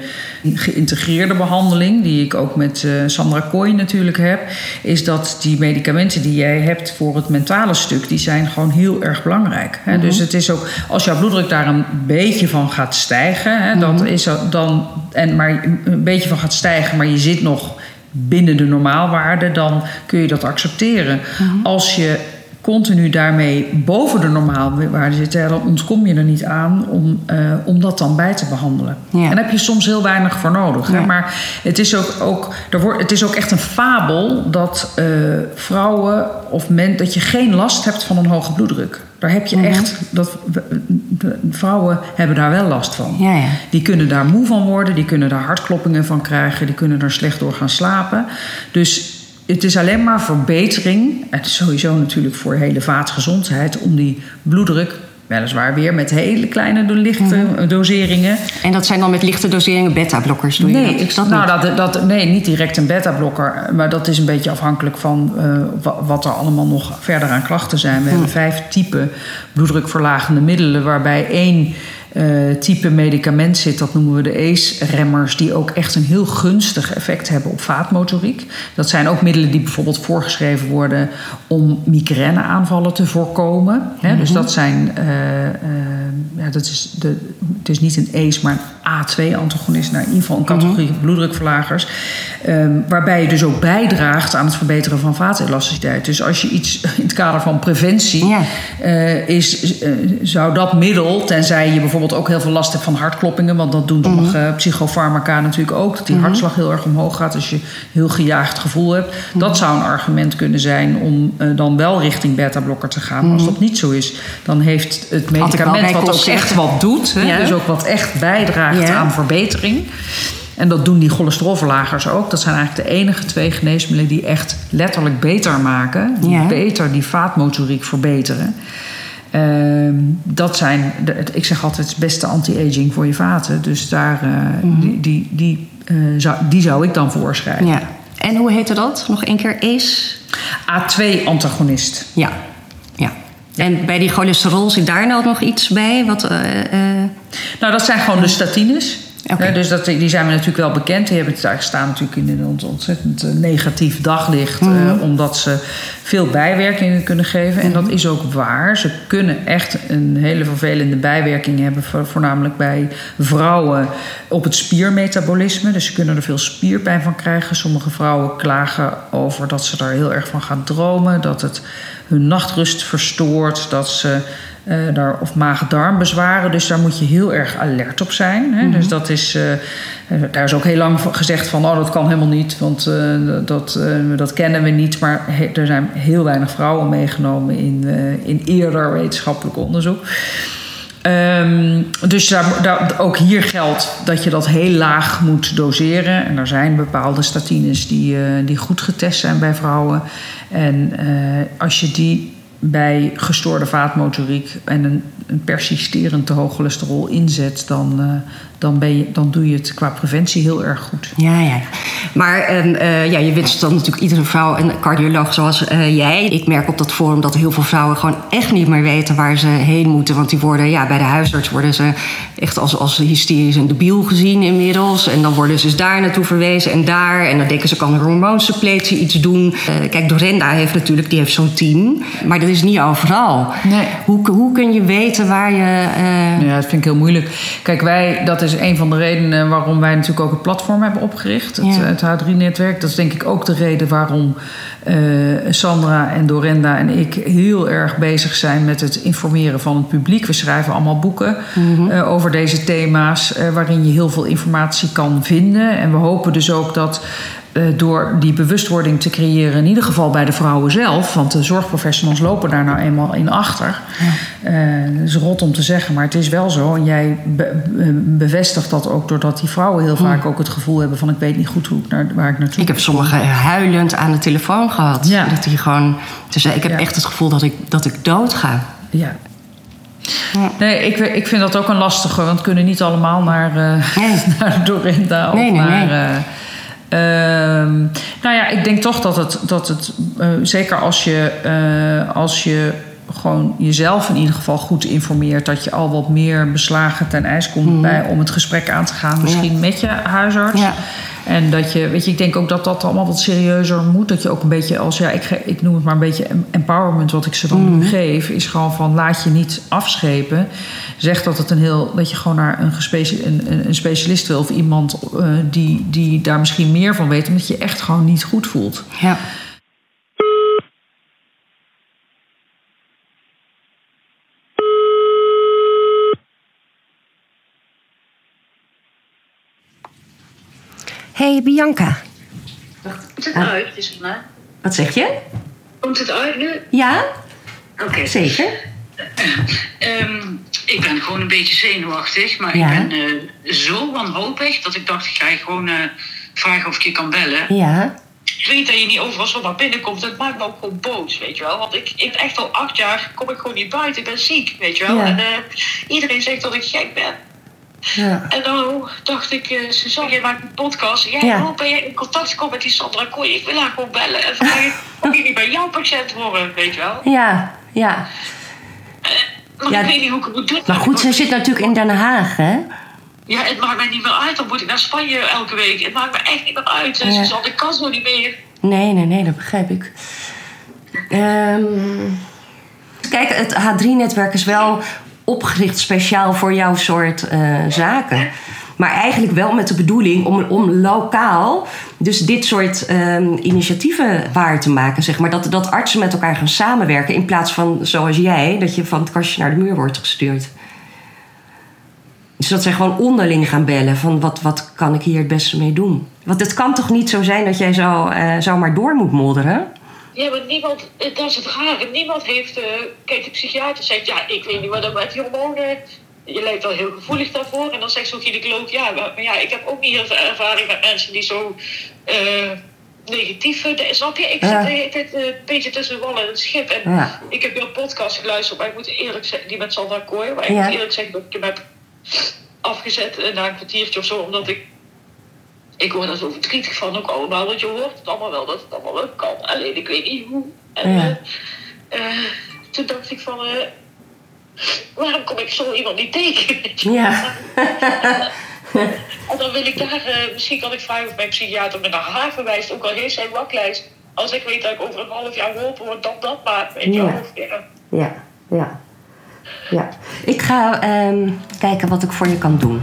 geïntegreerde behandeling... die ik ook met eh, Sandra Kooi natuurlijk heb... is dat die medicamenten die jij hebt voor het mentale stuk... die zijn gewoon heel erg belangrijk. Hè? Dus het is ook... Als jouw bloeddruk daar een beetje van gaat stijgen... Hè, dat is zo- dan, en maar een beetje van gaat stijgen, maar je zit nog binnen de normaalwaarde, dan kun je dat accepteren. Als je continu daarmee boven de normaalwaarde zit, ja, dan ontkom je er niet aan om, eh, om dat dan bij te behandelen. Ja. En daar heb je soms heel weinig voor nodig. Hè? Maar het is ook, ook, er wordt, het is ook echt een fabel dat eh, vrouwen of men, dat je geen last hebt van een hoge bloeddruk. Daar heb je echt, dat, de vrouwen hebben daar wel last van. Ja, ja. Die kunnen daar moe van worden, die kunnen daar hartkloppingen van krijgen, die kunnen er slecht door gaan slapen. Dus het is alleen maar verbetering, het is sowieso natuurlijk voor hele vaatgezondheid, om die bloeddruk, weliswaar weer met hele kleine lichte Mhm. doseringen. En dat zijn dan met lichte doseringen beta-blokkers, doe je Nee, dat? ik, dat nou, niet? dat, dat, nee, niet direct een beta-blokker. Maar dat is een beetje afhankelijk van eh, wa- wat er allemaal nog verder aan klachten zijn. We hebben vijf typen bloeddrukverlagende middelen, waarbij één eh, type medicament zit. Dat noemen we de ACE-remmers, die ook echt een heel gunstig effect hebben op vaatmotoriek. Dat zijn ook middelen die bijvoorbeeld voorgeschreven worden om migraineaanvallen te voorkomen. Dus dat zijn, eh, eh, ja, dat is de, het is niet een ACE, maar een A2-antagonist. Nou, in ieder geval een categorie bloeddrukverlagers. Ehm, waarbij je dus ook bijdraagt aan het verbeteren van vaatelasticiteit. Dus als je iets in het kader van preventie Ja. is, zou dat middel, tenzij je bijvoorbeeld ook heel veel last hebt van hartkloppingen, want dat doen sommige psychofarmaca natuurlijk ook, dat die hartslag heel erg omhoog gaat als je heel gejaagd gevoel hebt. Dat zou een argument kunnen zijn om eh, dan wel richting beta-blokker te gaan. Maar als dat niet zo is, dan heeft het medicament wat ook echt wat doet, hè, Ja. dus ook wat echt bijdraagt Ja. aan verbetering. En dat doen die cholesterolverlagers ook. Dat zijn eigenlijk de enige twee geneesmiddelen die echt letterlijk beter maken. Die Ja. beter die vaatmotoriek verbeteren. Ehm, dat zijn, de, ik zeg altijd, het beste anti-aging voor je vaten. Dus daar, eh, Mhm. die, die, die eh, zou, die zou ik dan voorschrijven. Ja. En hoe heette dat? Nog één keer ACE? A2-antagonist. Ja. ja. En bij die cholesterol zit daar nou nog iets bij? Wat, eh, Nou, dat zijn gewoon de statines. Dus dat, die zijn we natuurlijk wel bekend. Die hebben het, staan natuurlijk in een ont- ontzettend eh, negatief daglicht. eh, Mhm. omdat ze veel bijwerkingen kunnen geven. En dat is ook waar. Ze kunnen echt een hele vervelende bijwerking hebben. vo- Voornamelijk bij vrouwen op het spiermetabolisme. Dus ze kunnen er veel spierpijn van krijgen. Sommige vrouwen klagen over dat ze daar heel erg van gaan dromen. Dat het hun nachtrust verstoort. Dat ze eh, daar, of maag-darmbezwaren. Dus daar moet je heel erg alert op zijn. Hè? Dus dat is, eh, eh, daar is ook heel lang gezegd van... oh, dat kan helemaal niet, want dat, dat kennen we niet. Maar he- er zijn heel weinig vrouwen meegenomen in, in eerder wetenschappelijk onderzoek. Ehm, dus daar, daar, ook hier geldt dat je dat heel laag moet doseren. En er zijn bepaalde statines die, die goed getest zijn bij vrouwen. En als je die bij gestoorde vaatmotoriek en een, een persisterend te hoog cholesterol inzet, dan, eh, dan, ben je, dan doe je het qua preventie heel erg goed. Ja, ja. Maar ehm, eh, ja, je wenst dan natuurlijk iedere vrouw een cardioloog zoals eh, jij. Ik merk op dat forum dat heel veel vrouwen gewoon echt niet meer weten waar ze heen moeten. Want die worden, ja, bij de huisarts worden ze echt als, als hysterisch en debiel gezien inmiddels. En dan worden ze dus daar naartoe verwezen en daar. En dan denken ze kan een hormoonsuppletie iets doen. Kijk, Dorenda heeft natuurlijk, die heeft zo'n team. Maar dat is niet overal. Nee. Hoe, hoe kun je weten waar je... eh, Ja, dat vind ik heel moeilijk. Kijk, wij, dat is een van de redenen waarom wij natuurlijk ook het platform hebben opgericht. Het, Ja. het H3-netwerk. Dat is denk ik ook de reden waarom eh, Sandra en Dorenda en ik heel erg bezig zijn met het informeren van het publiek. We schrijven allemaal boeken eh, over deze thema's, waarin je heel veel informatie kan vinden. En we hopen dus ook dat door die bewustwording te creëren, in ieder geval bij de vrouwen zelf, want de zorgprofessionals lopen daar nou eenmaal in achter. Eh, dat is rot om te zeggen, maar het is wel zo. En jij be- be- bevestigt dat ook doordat die vrouwen heel vaak ook het gevoel hebben van ik weet niet goed hoe ik naar, waar ik naartoe Ik heb sommigen huilend aan de telefoon gehad. Ja. Dat die gewoon. Dus ik heb echt het gevoel dat ik, dat ik dood ga. Ja. Nee, ik, ik vind dat ook een lastige, want we kunnen niet allemaal naar, eh naar Dorinda of Nee, nee, naar. nee. Eh, ehm, nou ja, ik denk toch dat het, dat het eh, zeker als je, eh, als je gewoon jezelf in ieder geval goed informeert, dat je al wat meer beslagen ten ijs komt bij, om het gesprek aan te gaan, misschien Ja. met je huisarts. Ja. En dat je, weet je, ik denk ook dat dat allemaal wat serieuzer moet. Dat je ook een beetje als, ja, ik, ik noem het maar een beetje em- empowerment, wat ik ze dan nu geef, is gewoon van laat je niet afschepen. Zeg dat het een heel, dat je gewoon naar een, een, een, specialist wil of iemand eh, die, die daar misschien meer van weet, omdat je je echt gewoon niet goed voelt. Ja. Hey Bianca. Komt het uit, is het maar? Wat zeg je? Komt het uit nu? Ja? Oké. Zeker. Ehm, ik ben gewoon een beetje zenuwachtig, maar Ja. ik ben eh, zo wanhopig dat ik dacht, ik ga je gewoon eh, vragen of ik je kan bellen. Ja. Ik weet dat je niet overal zomaar binnenkomt, dat maakt me ook gewoon boos, weet je wel. Want ik, ik echt al acht jaar kom ik gewoon niet buiten, ik ben ziek, weet je wel. Ja. En eh, iedereen zegt dat ik gek ben. Ja. En nou dacht ik, eh Suzanne, jij maakt een podcast. Jij, Ja. hoe ben je in contact gekomen met die Sandra Kooi? Ik wil haar gewoon bellen en vragen of je niet bij jouw patiënt worden, weet je wel. Ja. Ja. Maar Ja, ik weet niet hoe ik het moet doen. Maar goed, ze zit natuurlijk in Den Haag, hè? Ja, het maakt mij niet meer uit. Dan moet ik naar Spanje elke week. Het maakt me echt niet meer uit. Dus Ja. Suzanne, ik kan zo niet meer. Nee, nee, nee, dat begrijp ik. Ehm, kijk, het H3-netwerk is wel opgericht speciaal voor jouw soort eh, zaken. Maar eigenlijk wel met de bedoeling om, om lokaal dus dit soort ehm, initiatieven waar te maken. Zeg maar. dat, dat artsen met elkaar gaan samenwerken in plaats van zoals jij, dat je van het kastje naar de muur wordt gestuurd. Dus dat zij gewoon onderling gaan bellen van wat, wat kan ik hier het beste mee doen. Want het kan toch niet zo zijn dat jij zo, eh, zo maar door moet modderen? Ja, maar niemand, eh, dat is het rare. Niemand heeft. eh, kijk, de psychiater zegt, ja, ik weet niet wat er met die hormonen. Je lijkt wel heel gevoelig daarvoor. En dan zegt zo'n gynaecoloog, ja, maar, maar ja, ik heb ook niet heel veel ervaring met mensen die zo eh, negatief. eh, snap je? Ik Ja. zit de hele tijd een beetje tussen wal en het schip. En Ja. ik heb wel podcast geluisterd, maar ik moet eerlijk zeggen, die met Sandra Kooi. Maar ik Ja. moet eerlijk zeggen dat ik hem heb afgezet na een kwartiertje of zo, omdat ik ik word er zo verdrietig van ook allemaal, want je hoort het allemaal wel dat het allemaal wel kan. Alleen ik weet niet hoe. En Ja. eh, eh, toen dacht ik van, eh, waarom kom ik zo iemand niet tegen? Ja. En dan wil ik daar, misschien kan ik vragen of mijn psychiater me naar haar verwijst, ook al heeft zijn wachtlijst. Als ik weet dat ik over een half jaar geholpen word, dan dat maar. Weet je ja. Ja, ja. ja. Ik ga ehm, kijken wat ik voor je kan doen.